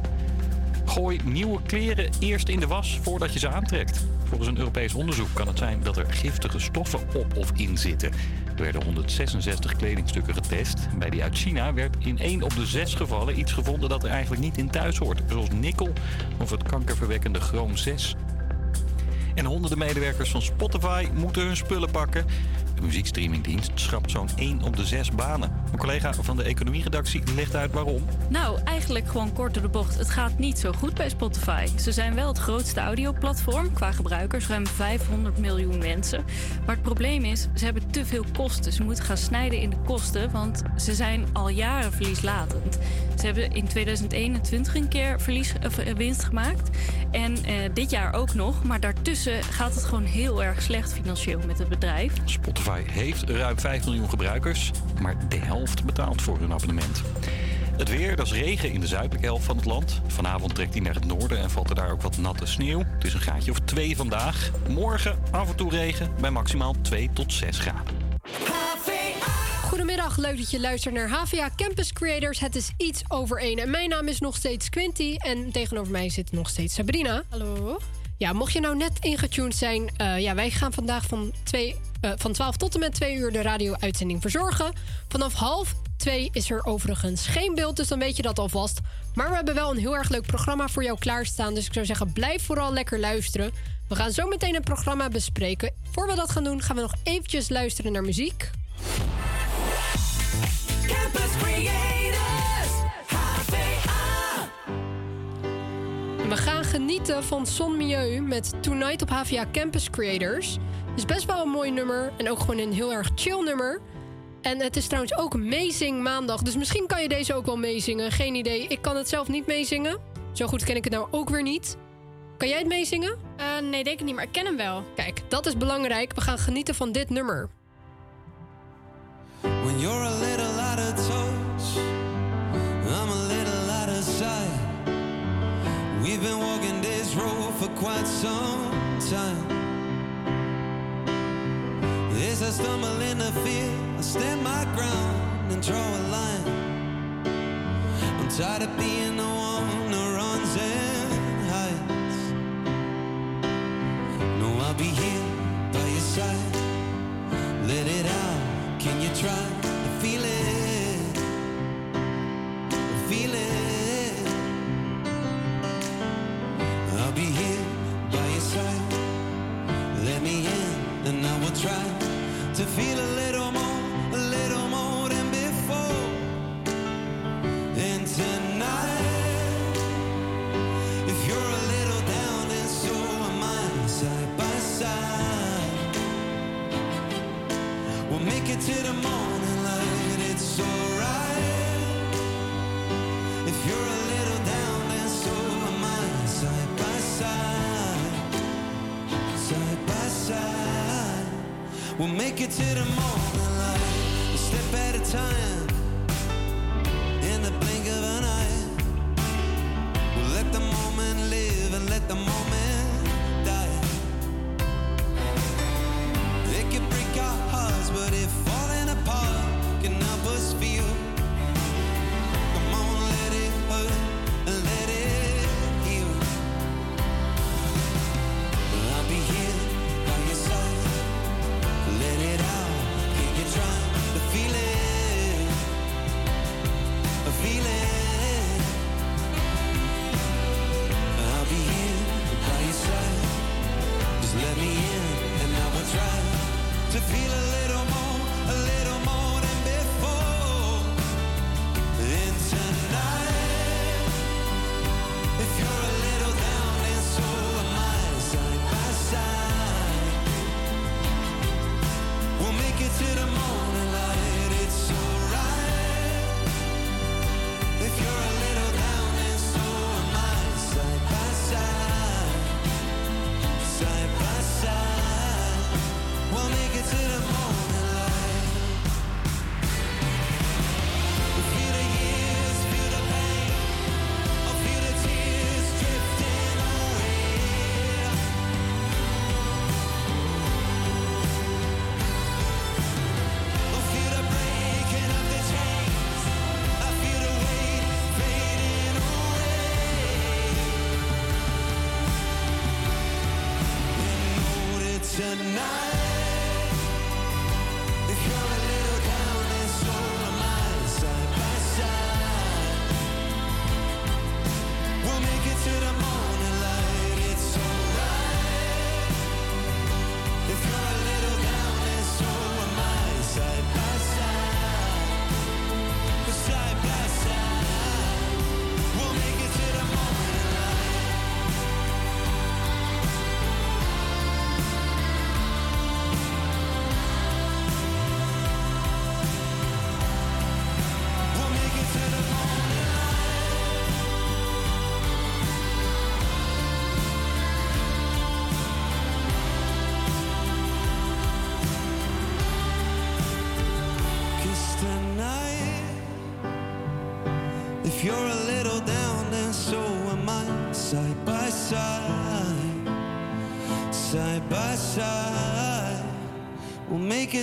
Gooi nieuwe kleren eerst in de was voordat je ze aantrekt. Volgens een Europees onderzoek kan het zijn dat er giftige stoffen op of in zitten. Er werden 166 kledingstukken getest. Bij die uit China werd in 1 op de 6 gevallen iets gevonden dat er eigenlijk niet in thuis hoort. Zoals nikkel of het kankerverwekkende chroom 6. En honderden medewerkers van Spotify moeten hun spullen pakken. De muziekstreamingdienst schrapt zo'n 1 op de 6 banen. Een collega van de economieredactie legt uit waarom. Nou, eigenlijk gewoon kort door de bocht. Het gaat niet zo goed bij Spotify. Ze zijn wel het grootste audioplatform qua gebruikers, ruim 500 miljoen mensen. Maar het probleem is, ze hebben te veel kosten. Ze moeten gaan snijden in de kosten, want ze zijn al jaren verlieslatend. Ze hebben in 2021 een keer verlies, of, eh, winst gemaakt. En eh, dit jaar ook nog. Maar daartussen gaat het gewoon heel erg slecht financieel met het bedrijf. Spotify heeft ruim 5 miljoen gebruikers, maar de helft betaalt voor hun abonnement. Het weer, dat is regen in de zuidelijke helft van het land. Vanavond trekt hij naar het noorden en valt er daar ook wat natte sneeuw. Het is een graadje of 2 vandaag. Morgen af en toe regen bij maximaal 2 tot 6 graden. Goedemiddag, leuk dat je luistert naar HVA Campus Creators. Het is iets over één. En mijn naam is nog steeds Quinty. En tegenover mij zit nog steeds Sabrina. Hallo. Ja, mocht je nou net ingetuned zijn... eh, ja, wij gaan vandaag van, twee, eh, van 12 tot en met 2 uur de radio-uitzending verzorgen. Vanaf half 2 is er overigens geen beeld, dus dan weet je dat alvast. Maar we hebben wel een heel erg leuk programma voor jou klaarstaan. Dus ik zou zeggen, blijf vooral lekker luisteren. We gaan zo meteen het programma bespreken. Voor we dat gaan doen, gaan we nog eventjes luisteren naar muziek. Campus Creators, HVA. We gaan genieten van Son Milieu met Tonight op HVA Campus Creators. Het is best wel een mooi nummer en ook gewoon een heel erg chill nummer. En het is trouwens ook Meezing Maandag, dus misschien kan je deze ook wel meezingen. Geen idee, ik kan het zelf niet meezingen. Zo goed ken ik het nou ook weer niet. Kan jij het meezingen? Eh, nee, denk ik niet, maar ik ken hem wel. Kijk, dat is belangrijk. We gaan genieten van dit nummer. When you're a little out of touch, I'm a little out of sight. We've been walking this road for quite some time. As I stumble in the field, I stand my ground and draw a line. I'm tired of being the one who runs and hides. No, I'll be here by your side. Let it out. Can you try it to the morning to feel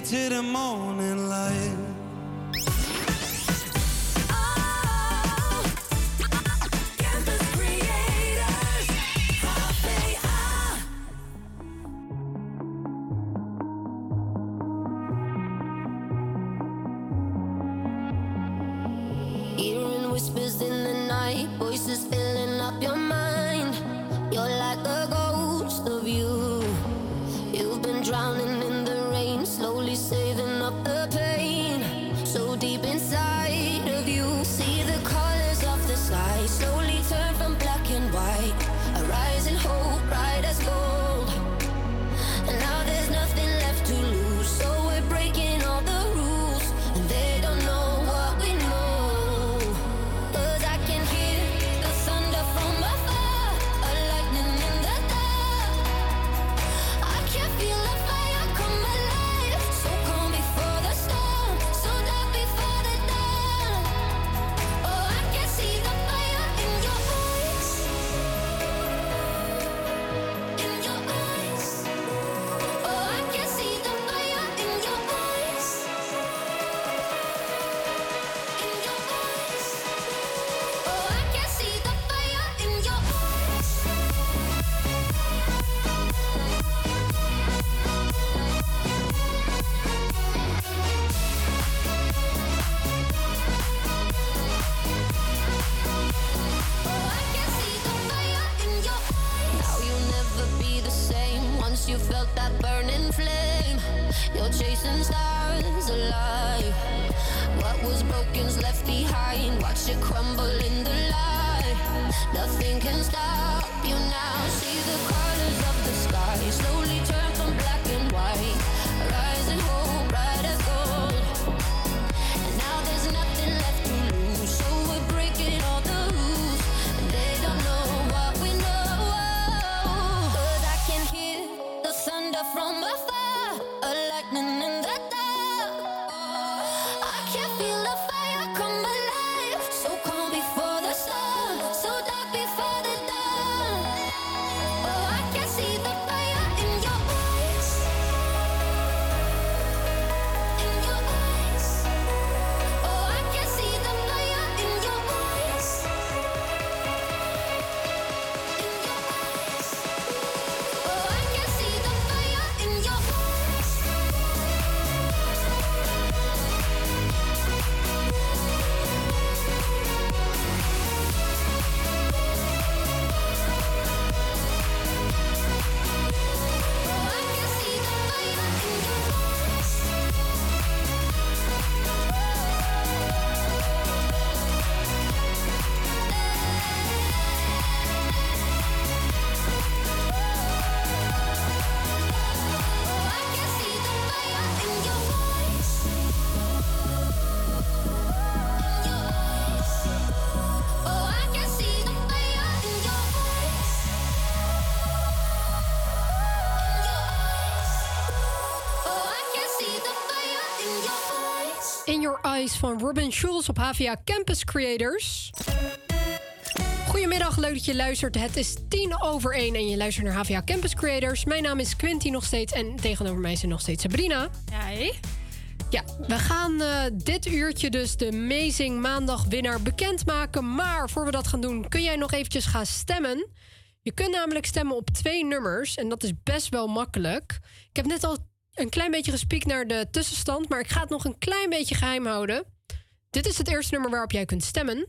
to the moon. van Robin Schulz op HVA Campus Creators. Goedemiddag, leuk dat je luistert. Het is tien over één en je luistert naar HVA Campus Creators. Mijn naam is Quinty nog steeds en tegenover mij er nog steeds Sabrina. Hi. Ja, we gaan eh, dit uurtje dus de Amazing Maandag winnaar bekendmaken. Maar voor we dat gaan doen, kun jij nog eventjes gaan stemmen. Je kunt namelijk stemmen op twee nummers en dat is best wel makkelijk. Ik heb net al een klein beetje gespiekt naar de tussenstand. Maar ik ga het nog een klein beetje geheim houden. Dit is het eerste nummer waarop jij kunt stemmen.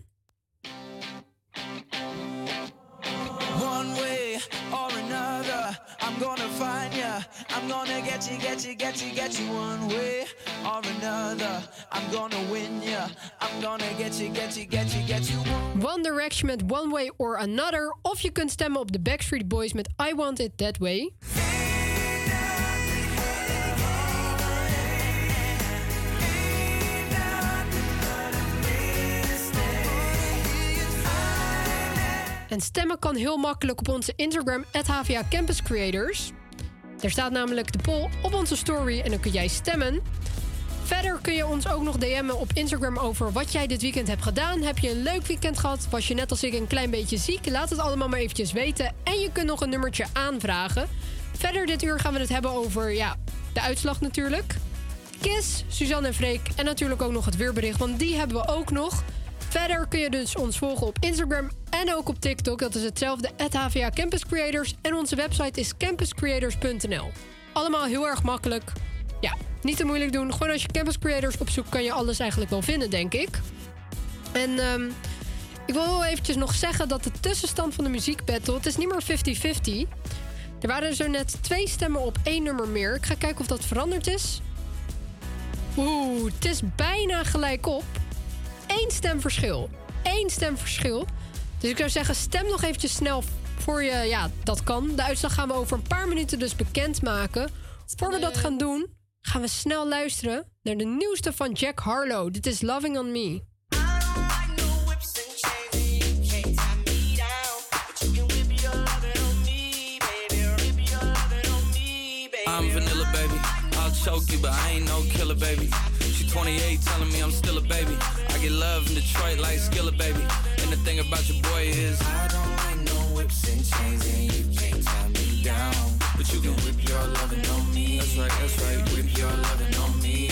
One way or another, I'm gonna find ya. I'm gonna get you, get you, get you, get you. One way or another, I'm gonna win ya. I'm gonna get you, get you, get you, get you. One Direction met One Way or Another. Of je kunt stemmen op de Backstreet Boys met I Want It That Way. En stemmen kan heel makkelijk op onze Instagram, HVA Campus Creators. Daar staat namelijk de poll op onze story en dan kun jij stemmen. Verder kun je ons ook nog DM'en op Instagram over wat jij dit weekend hebt gedaan. Heb je een leuk weekend gehad? Was je net als ik een klein beetje ziek? Laat het allemaal maar eventjes weten. En je kunt nog een nummertje aanvragen. Verder dit uur gaan we het hebben over ja, de uitslag natuurlijk. Kiss, Suzanne en Freek en natuurlijk ook nog het weerbericht, want die hebben we ook nog. Verder kun je dus ons volgen op Instagram en ook op TikTok. Dat is hetzelfde, HVA Campus Creators. En onze website is campuscreators.nl. Allemaal heel erg makkelijk. Ja, niet te moeilijk doen. Gewoon als je Campus Creators opzoekt, kan je alles eigenlijk wel vinden, denk ik. En ehm, ik wil wel eventjes nog zeggen dat de tussenstand van de muziekbattle... het is niet meer 50-50. Er waren zo net twee stemmen op één nummer meer. Ik ga kijken of dat veranderd is. Oeh, het is bijna gelijk op. Eén stemverschil. Eén stemverschil. Dus ik zou zeggen, stem nog eventjes snel voor je... Ja, dat kan. De uitslag gaan we over een paar minuten dus bekendmaken. Voor we dat gaan doen, gaan we snel luisteren... naar de nieuwste van Jack Harlow. Dit is Loving On Me. I'm vanilla, baby. I'll choke you, but I ain't no killer, baby. She 28, telling me I'm still a baby. I get love in Detroit like Skilla, baby. And the thing about your boy is I don't like no whips and chains, and you can't tie me down. But you can whip your lovin' on me. That's right, that's right. Whip your lovin' on me.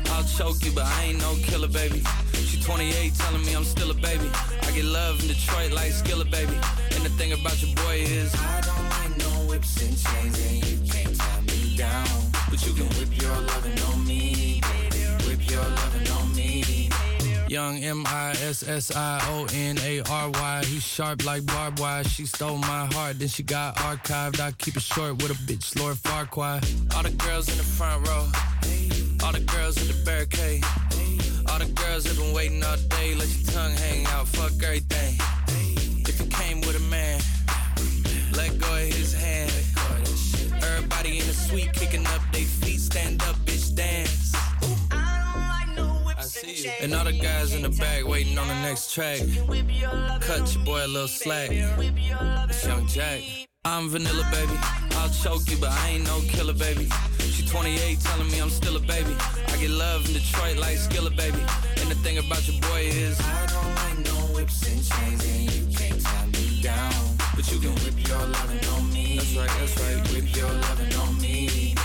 I'll choke you, but I ain't no killer, baby. She 28, telling me I'm still a baby. I get love in Detroit like Skilla, baby. And the thing about your boy is I don't like no whips and chains, and you can't tie me down. But you can whip your lovin' on me, baby. Whip your on me. Young M I S S I O N A R Y. He's sharp like barbed wire. She stole my heart, then she got archived. I keep it short with a bitch, Lord Farquhar. All the girls in the front row. All the girls in the barricade. All the girls have been waiting all day. Let your tongue hang out. Fuck everything. If you came with a man, let go of his hand. Everybody in the suite kicking up their feet. Stand up, bitch, dance. I see you. And all the guys in the back waiting on the next track. Cut your boy a little slack. It's Young Jack. I'm vanilla, baby. I'll choke you, but I ain't no killer, baby. She 28, telling me I'm still a baby. I get love in Detroit like Skilla, baby. And the thing about your boy is I don't like no whips and chains, and you can't tie me down. But you can whip your lovin' on me. That's right, that's right. Whip your lovin' on me.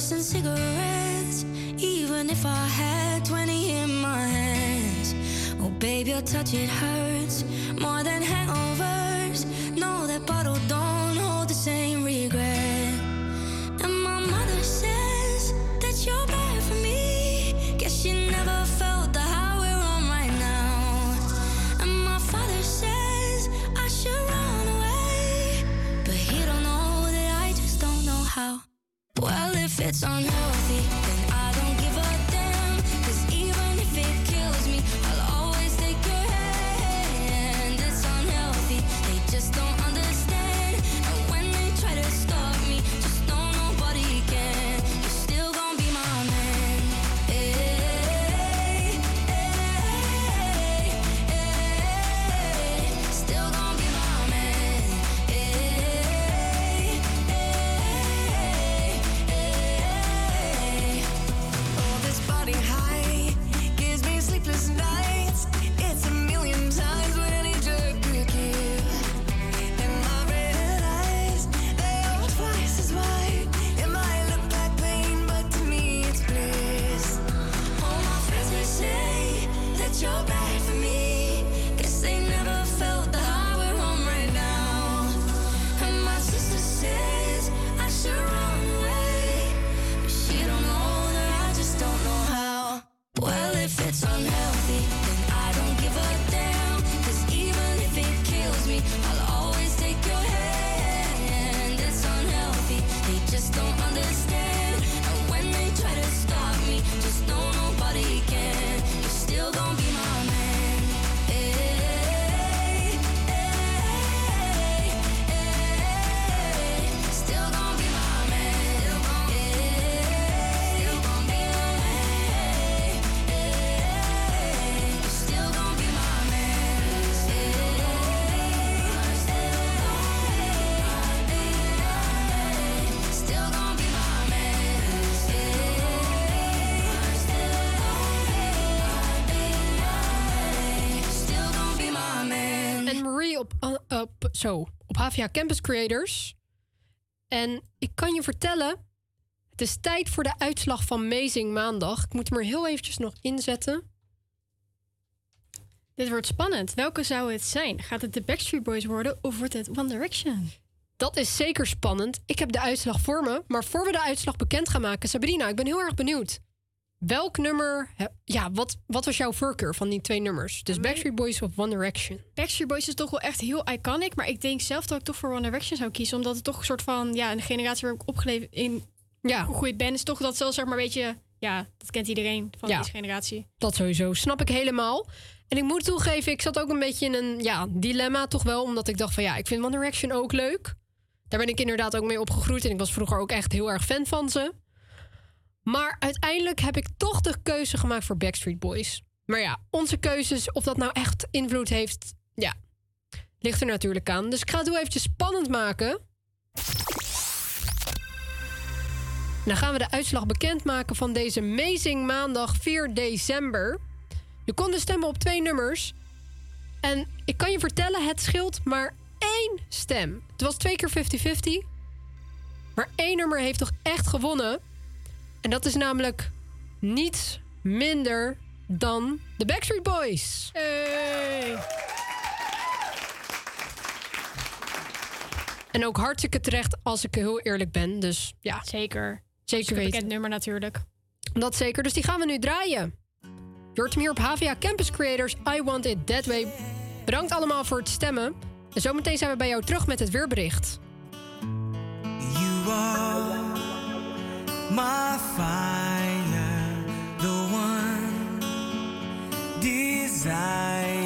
Worse, cigarettes. Even if I had 20 in my hands. Oh, babe, your touch, it hurts more than hangovers. Somehow zo, op HVA Campus Creators. En ik kan je vertellen, het is tijd voor de uitslag van Amazing Maandag. Ik moet hem er heel eventjes nog inzetten. Dit wordt spannend. Welke zou het zijn? Gaat het de Backstreet Boys worden of wordt het One Direction? Dat is zeker spannend. Ik heb de uitslag voor me. Maar voor we de uitslag bekend gaan maken, Sabrina, ik ben heel erg benieuwd. Welk nummer, ja, wat, wat was jouw voorkeur van die twee nummers? Dus Backstreet Boys of One Direction? Backstreet Boys is toch wel echt heel iconic. Maar ik denk zelf dat ik toch voor One Direction zou kiezen. Omdat het toch een soort van... Ja, een generatie waar ik opgeleefd in ja. gegroeid ben... is toch dat zelfs zeg maar een beetje... Ja, dat kent iedereen van Ja. deze generatie. Dat sowieso, snap ik helemaal. En ik moet toegeven, ik zat ook een beetje in een ja, dilemma toch wel. Omdat ik dacht van ja, ik vind One Direction ook leuk. Daar ben ik inderdaad ook mee opgegroeid. En ik was vroeger ook echt heel erg fan van ze. Maar uiteindelijk heb ik toch de keuze gemaakt voor Backstreet Boys. Maar ja, onze keuzes, of dat nou echt invloed heeft, ja, ligt er natuurlijk aan. Dus ik ga het heel eventjes spannend maken. Dan gaan we de uitslag bekendmaken van deze Amazing Maandag 4 december. Je kon dus stemmen op twee nummers. En ik kan je vertellen, het scheelt maar één stem. Het was twee keer 50-50. Maar één nummer heeft toch echt gewonnen. En dat is namelijk niets minder dan de Backstreet Boys. En ook hartstikke terecht als ik heel eerlijk ben. Dus ja. Zeker. Zeker Super weten. bekend nummer natuurlijk. Dat zeker. Dus die gaan we nu draaien. Je hoort hem hier op HVA Campus Creators. I Want It That Way. Bedankt allemaal voor het stemmen. En zometeen zijn we bij jou terug met het weerbericht. You are my fire, the one desire.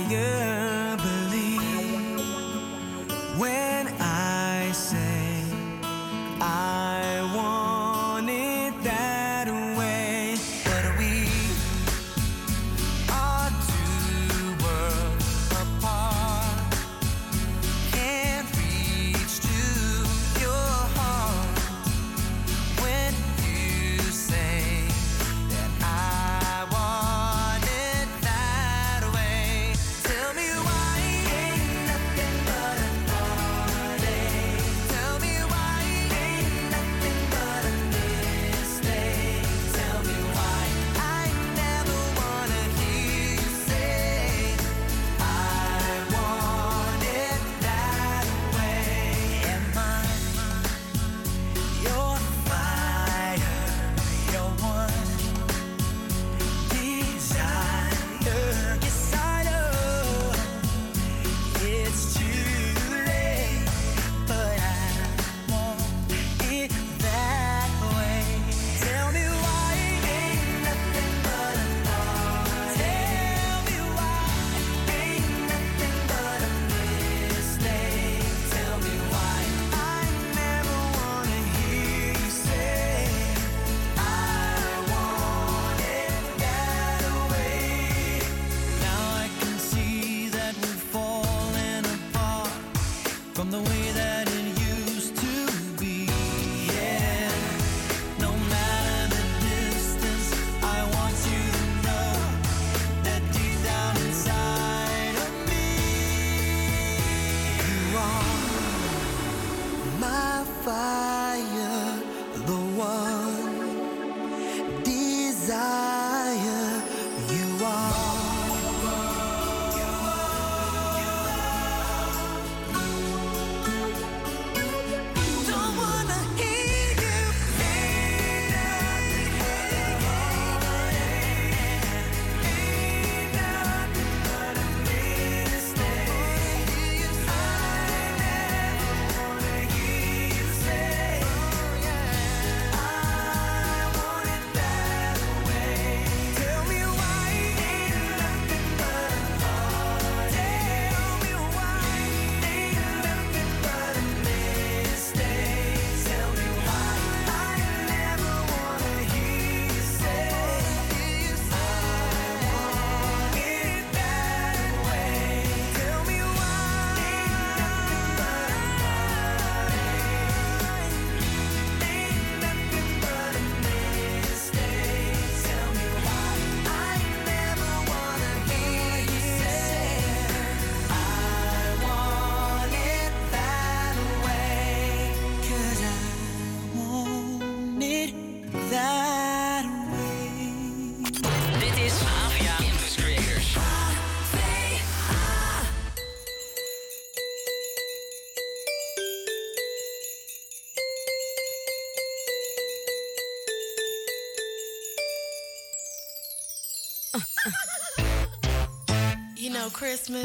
Christmas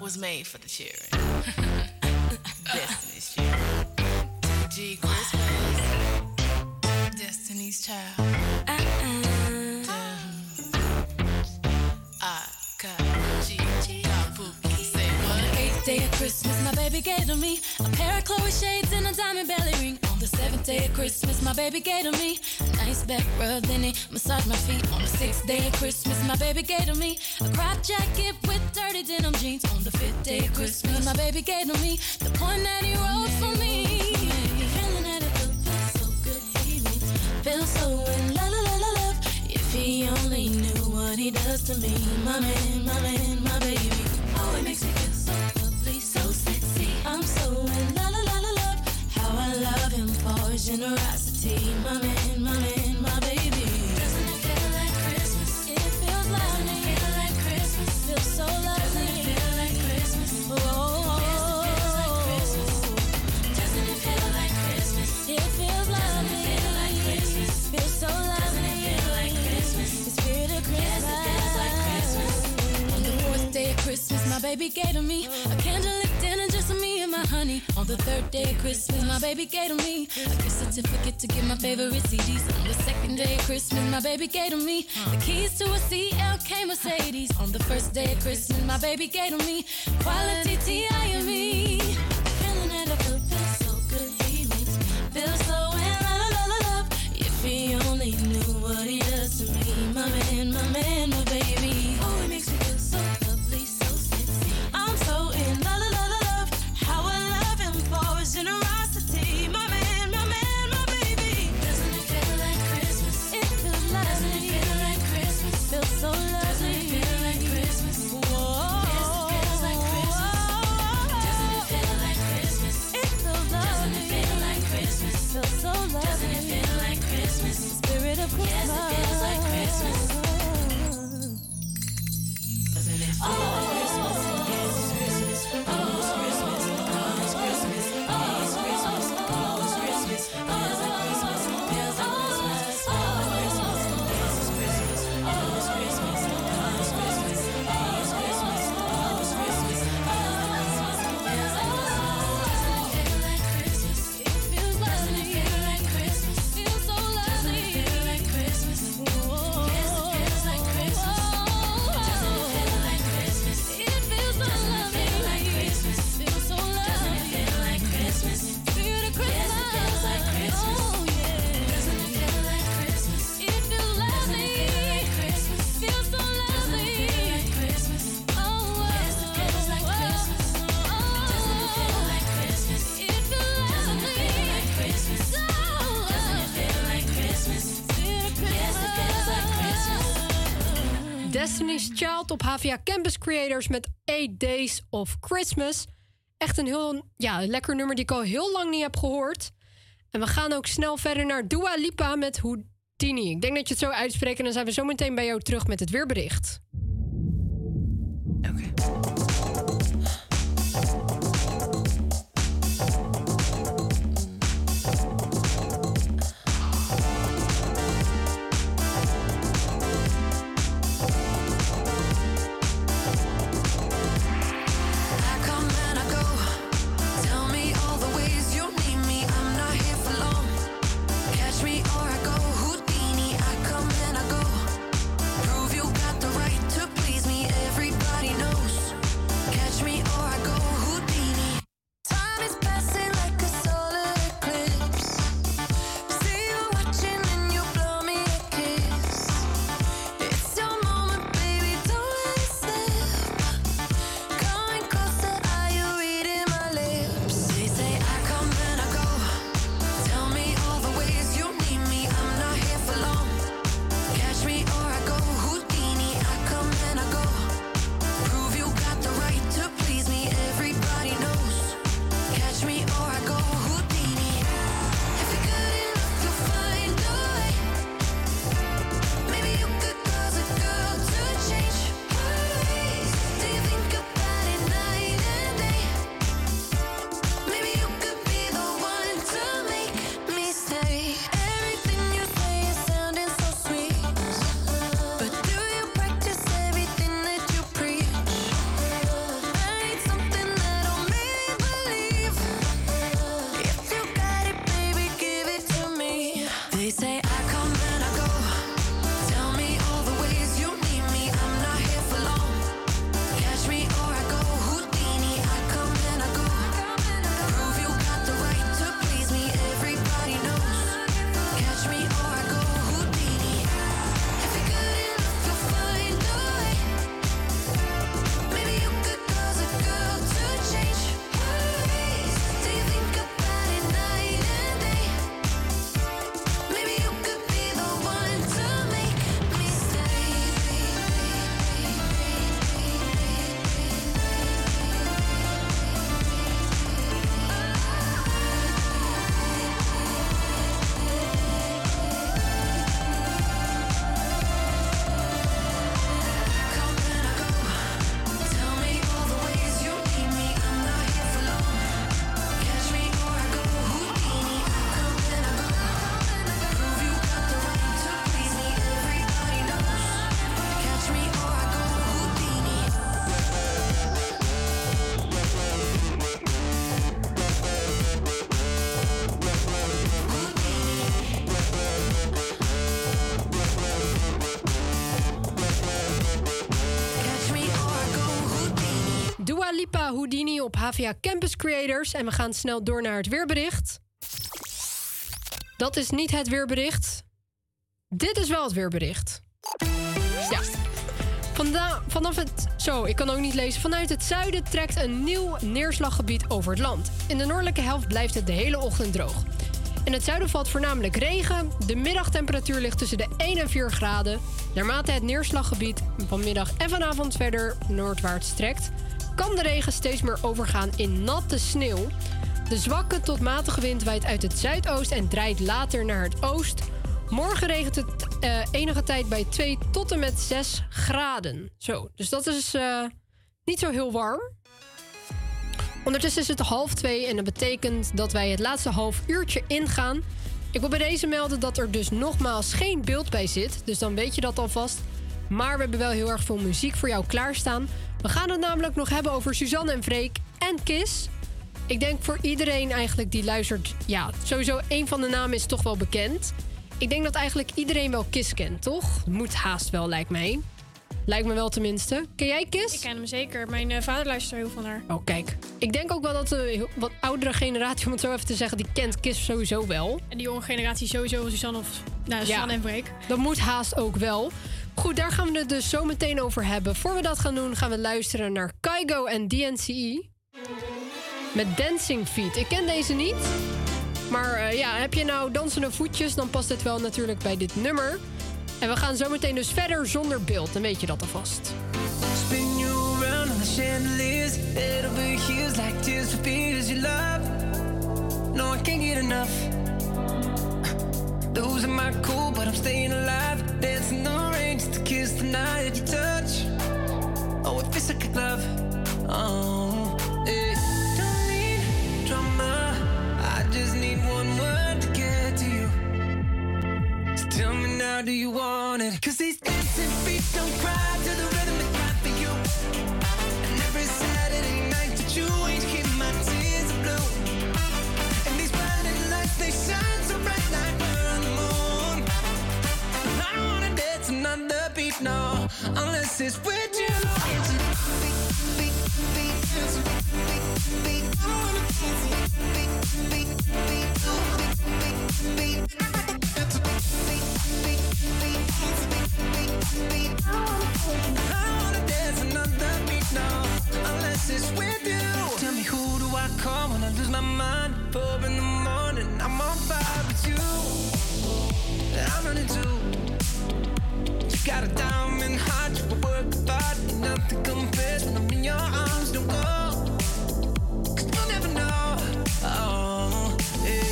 was made for the children. Destiny's children. G Christmas. Destiny's child. I got G. Got Pookie. Say what? Eighth day of Christmas, my baby gave to me a pair of Chloe shades and a diamond belly ring. On the seventh day of Christmas, my baby gave to me a nice back rub, then he massaged my feet. Sixth day of Christmas, my baby gave to me a crop jacket with dirty denim jeans. On the fifth day of Christmas, my baby gave to me the point that he wrote for me. Feeling that it feels so good, he me feel so in la la la la love. If he only knew what he does to me, my man, my man, my baby. Oh, it makes me feel so lovely, so sexy. I'm so in la la la la love. How I love him for his generosity, my man, my man, baby gave to me a candlelit dinner just for me and my honey. On the third day of Christmas, my baby gave to me a gift certificate to get my favorite CDs. On the second day of Christmas, my baby gave to me the keys to a CLK Mercedes. On the first day of Christmas, my baby gave to me quality TIME. Feeling Yes, Destiny's Child op HVA Campus Creators met 8 Days of Christmas. Echt een heel ja, lekker nummer die ik al heel lang niet heb gehoord. En we gaan ook snel verder naar Dua Lipa met Houdini. Ik denk dat je het zo uitspreekt en dan zijn we zo meteen bij jou terug met het weerbericht. Houdini op HVA Campus Creators. En we gaan snel door naar het weerbericht. Dat is niet het weerbericht. Dit is wel het weerbericht. Ja. Vanaf het. Zo, ik kan ook niet lezen. Vanuit het zuiden trekt een nieuw neerslaggebied over het land. In de noordelijke helft blijft het de hele ochtend droog. In het zuiden valt voornamelijk regen. De middagtemperatuur ligt tussen de 1 en 4 graden. Naarmate het neerslaggebied vanmiddag en vanavond verder noordwaarts trekt, kan de regen steeds meer overgaan in natte sneeuw. De zwakke tot matige wind waait uit het zuidoost en draait later naar het oost. Morgen regent het eh, enige tijd bij 2 tot en met 6 graden. Zo, dus dat is eh, niet zo heel warm. Ondertussen is het half twee en dat betekent dat wij het laatste half uurtje ingaan. Ik wil bij deze melden dat er dus nogmaals geen beeld bij zit, dus dan weet je dat alvast. Maar we hebben wel heel erg veel muziek voor jou klaarstaan. We gaan het namelijk nog hebben over Suzanne en Freek en Kiss. Ik denk voor iedereen eigenlijk die luistert, ja, sowieso een van de namen is toch wel bekend. Ik denk dat eigenlijk iedereen wel Kiss kent, toch? Moet haast wel, lijkt mij. Lijkt me wel tenminste. Ken jij Kiss? Ik ken hem zeker. Mijn eh, vader luistert er heel veel naar. Oh, kijk. Ik denk ook wel dat de wat oudere generatie, om het zo even te zeggen, die kent Kiss sowieso wel. En die jonge generatie sowieso Suzanne of... Nou, Suzanne en Freek. Dat moet haast ook wel. Goed, daar gaan we het dus zo meteen over hebben. Voor we dat gaan doen, gaan we luisteren naar Kaigo en DNCE. Met Dancing Feet. Ik ken deze niet. Maar eh, ja, heb je nou dansende voetjes, dan past dit wel natuurlijk bij dit nummer. En we gaan zo meteen dus verder zonder beeld. Dan weet je dat alvast. Spin you around on the chandeliers. Over heels like tears for you love. No, I can't get enough. Losing my cool, but I'm staying alive. Dancing the rain just to kiss the night you touch. Oh, it feels like a glove. Oh, eh. Don't need drama. I just need one word to get to you. So tell me now, do you want it? Cause these dancing feet don't cry to the no, unless it's with you. Tell me who do I call when I lose my mind? Four in the morning, I'm on fire with you. I'm running too. Got a diamond heart, you a work of art. Nothing compares when I'm in your arms. Don't go, cause you'll never know. Oh, hey.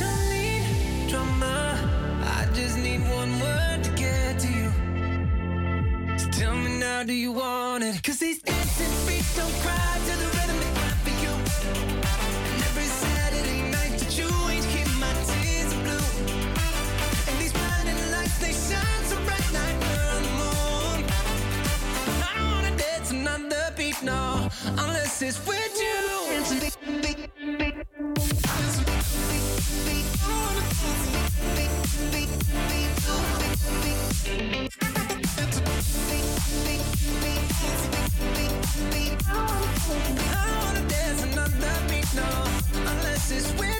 Don't need drama. I just need one word to get to you. So tell me now, do you want it? Cause these dancing feet don't cry to the unless it's with you. I wanna dance unless it's with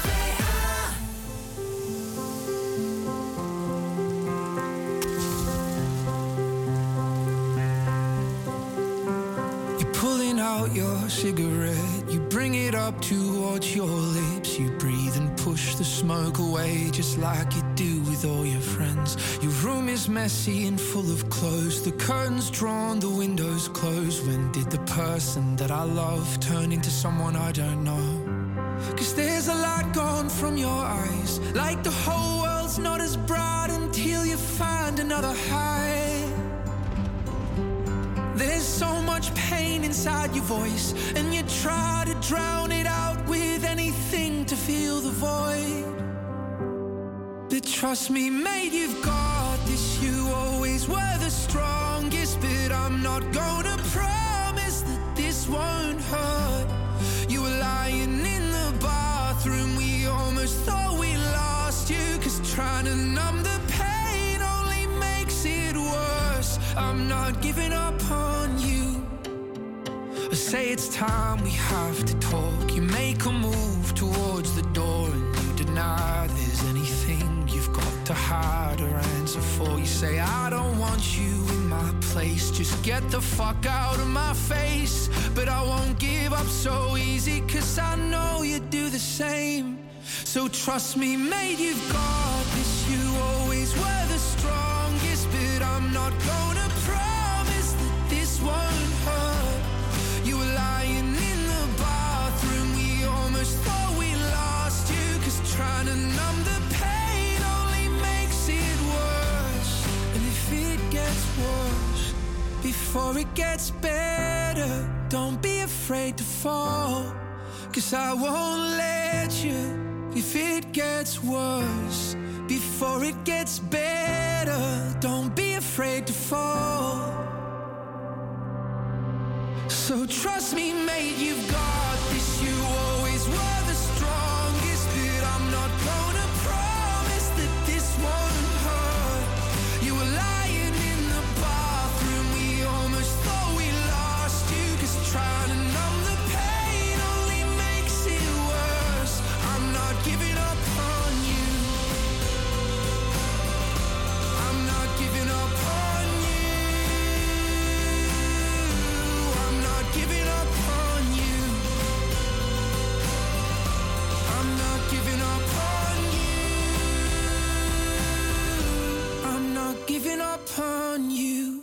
cigarette, you bring it up towards your lips. You breathe and push the smoke away, just like you do with all your friends. Your room is messy and full of clothes, the curtains drawn, the windows closed. When did the person that I love turn into someone I don't know? Cause there's a light gone from your eyes, like the whole world's not as bright until you find another high. There's so much pain inside your voice, and you try to drown it out with anything to fill the void. But trust me, mate, you've got this. You always were the strongest, but I'm not gonna promise that this won't hurt. You were lying in the bathroom, we almost thought we lost you, cause trying to numb I'm not giving up on you. I say it's time we have to talk. You make a move towards the door and you deny there's anything you've got to hide or answer for. You say, I don't want you in my place. Just get the fuck out of my face. But I won't give up so easy, cause I know you do the same. So trust me, mate, you've got this. You always were before it gets better, don't be afraid to fall. Cause I won't let you if it gets worse. Before it gets better, don't be afraid to fall. So trust me, mate, you've got this. You always were upon you.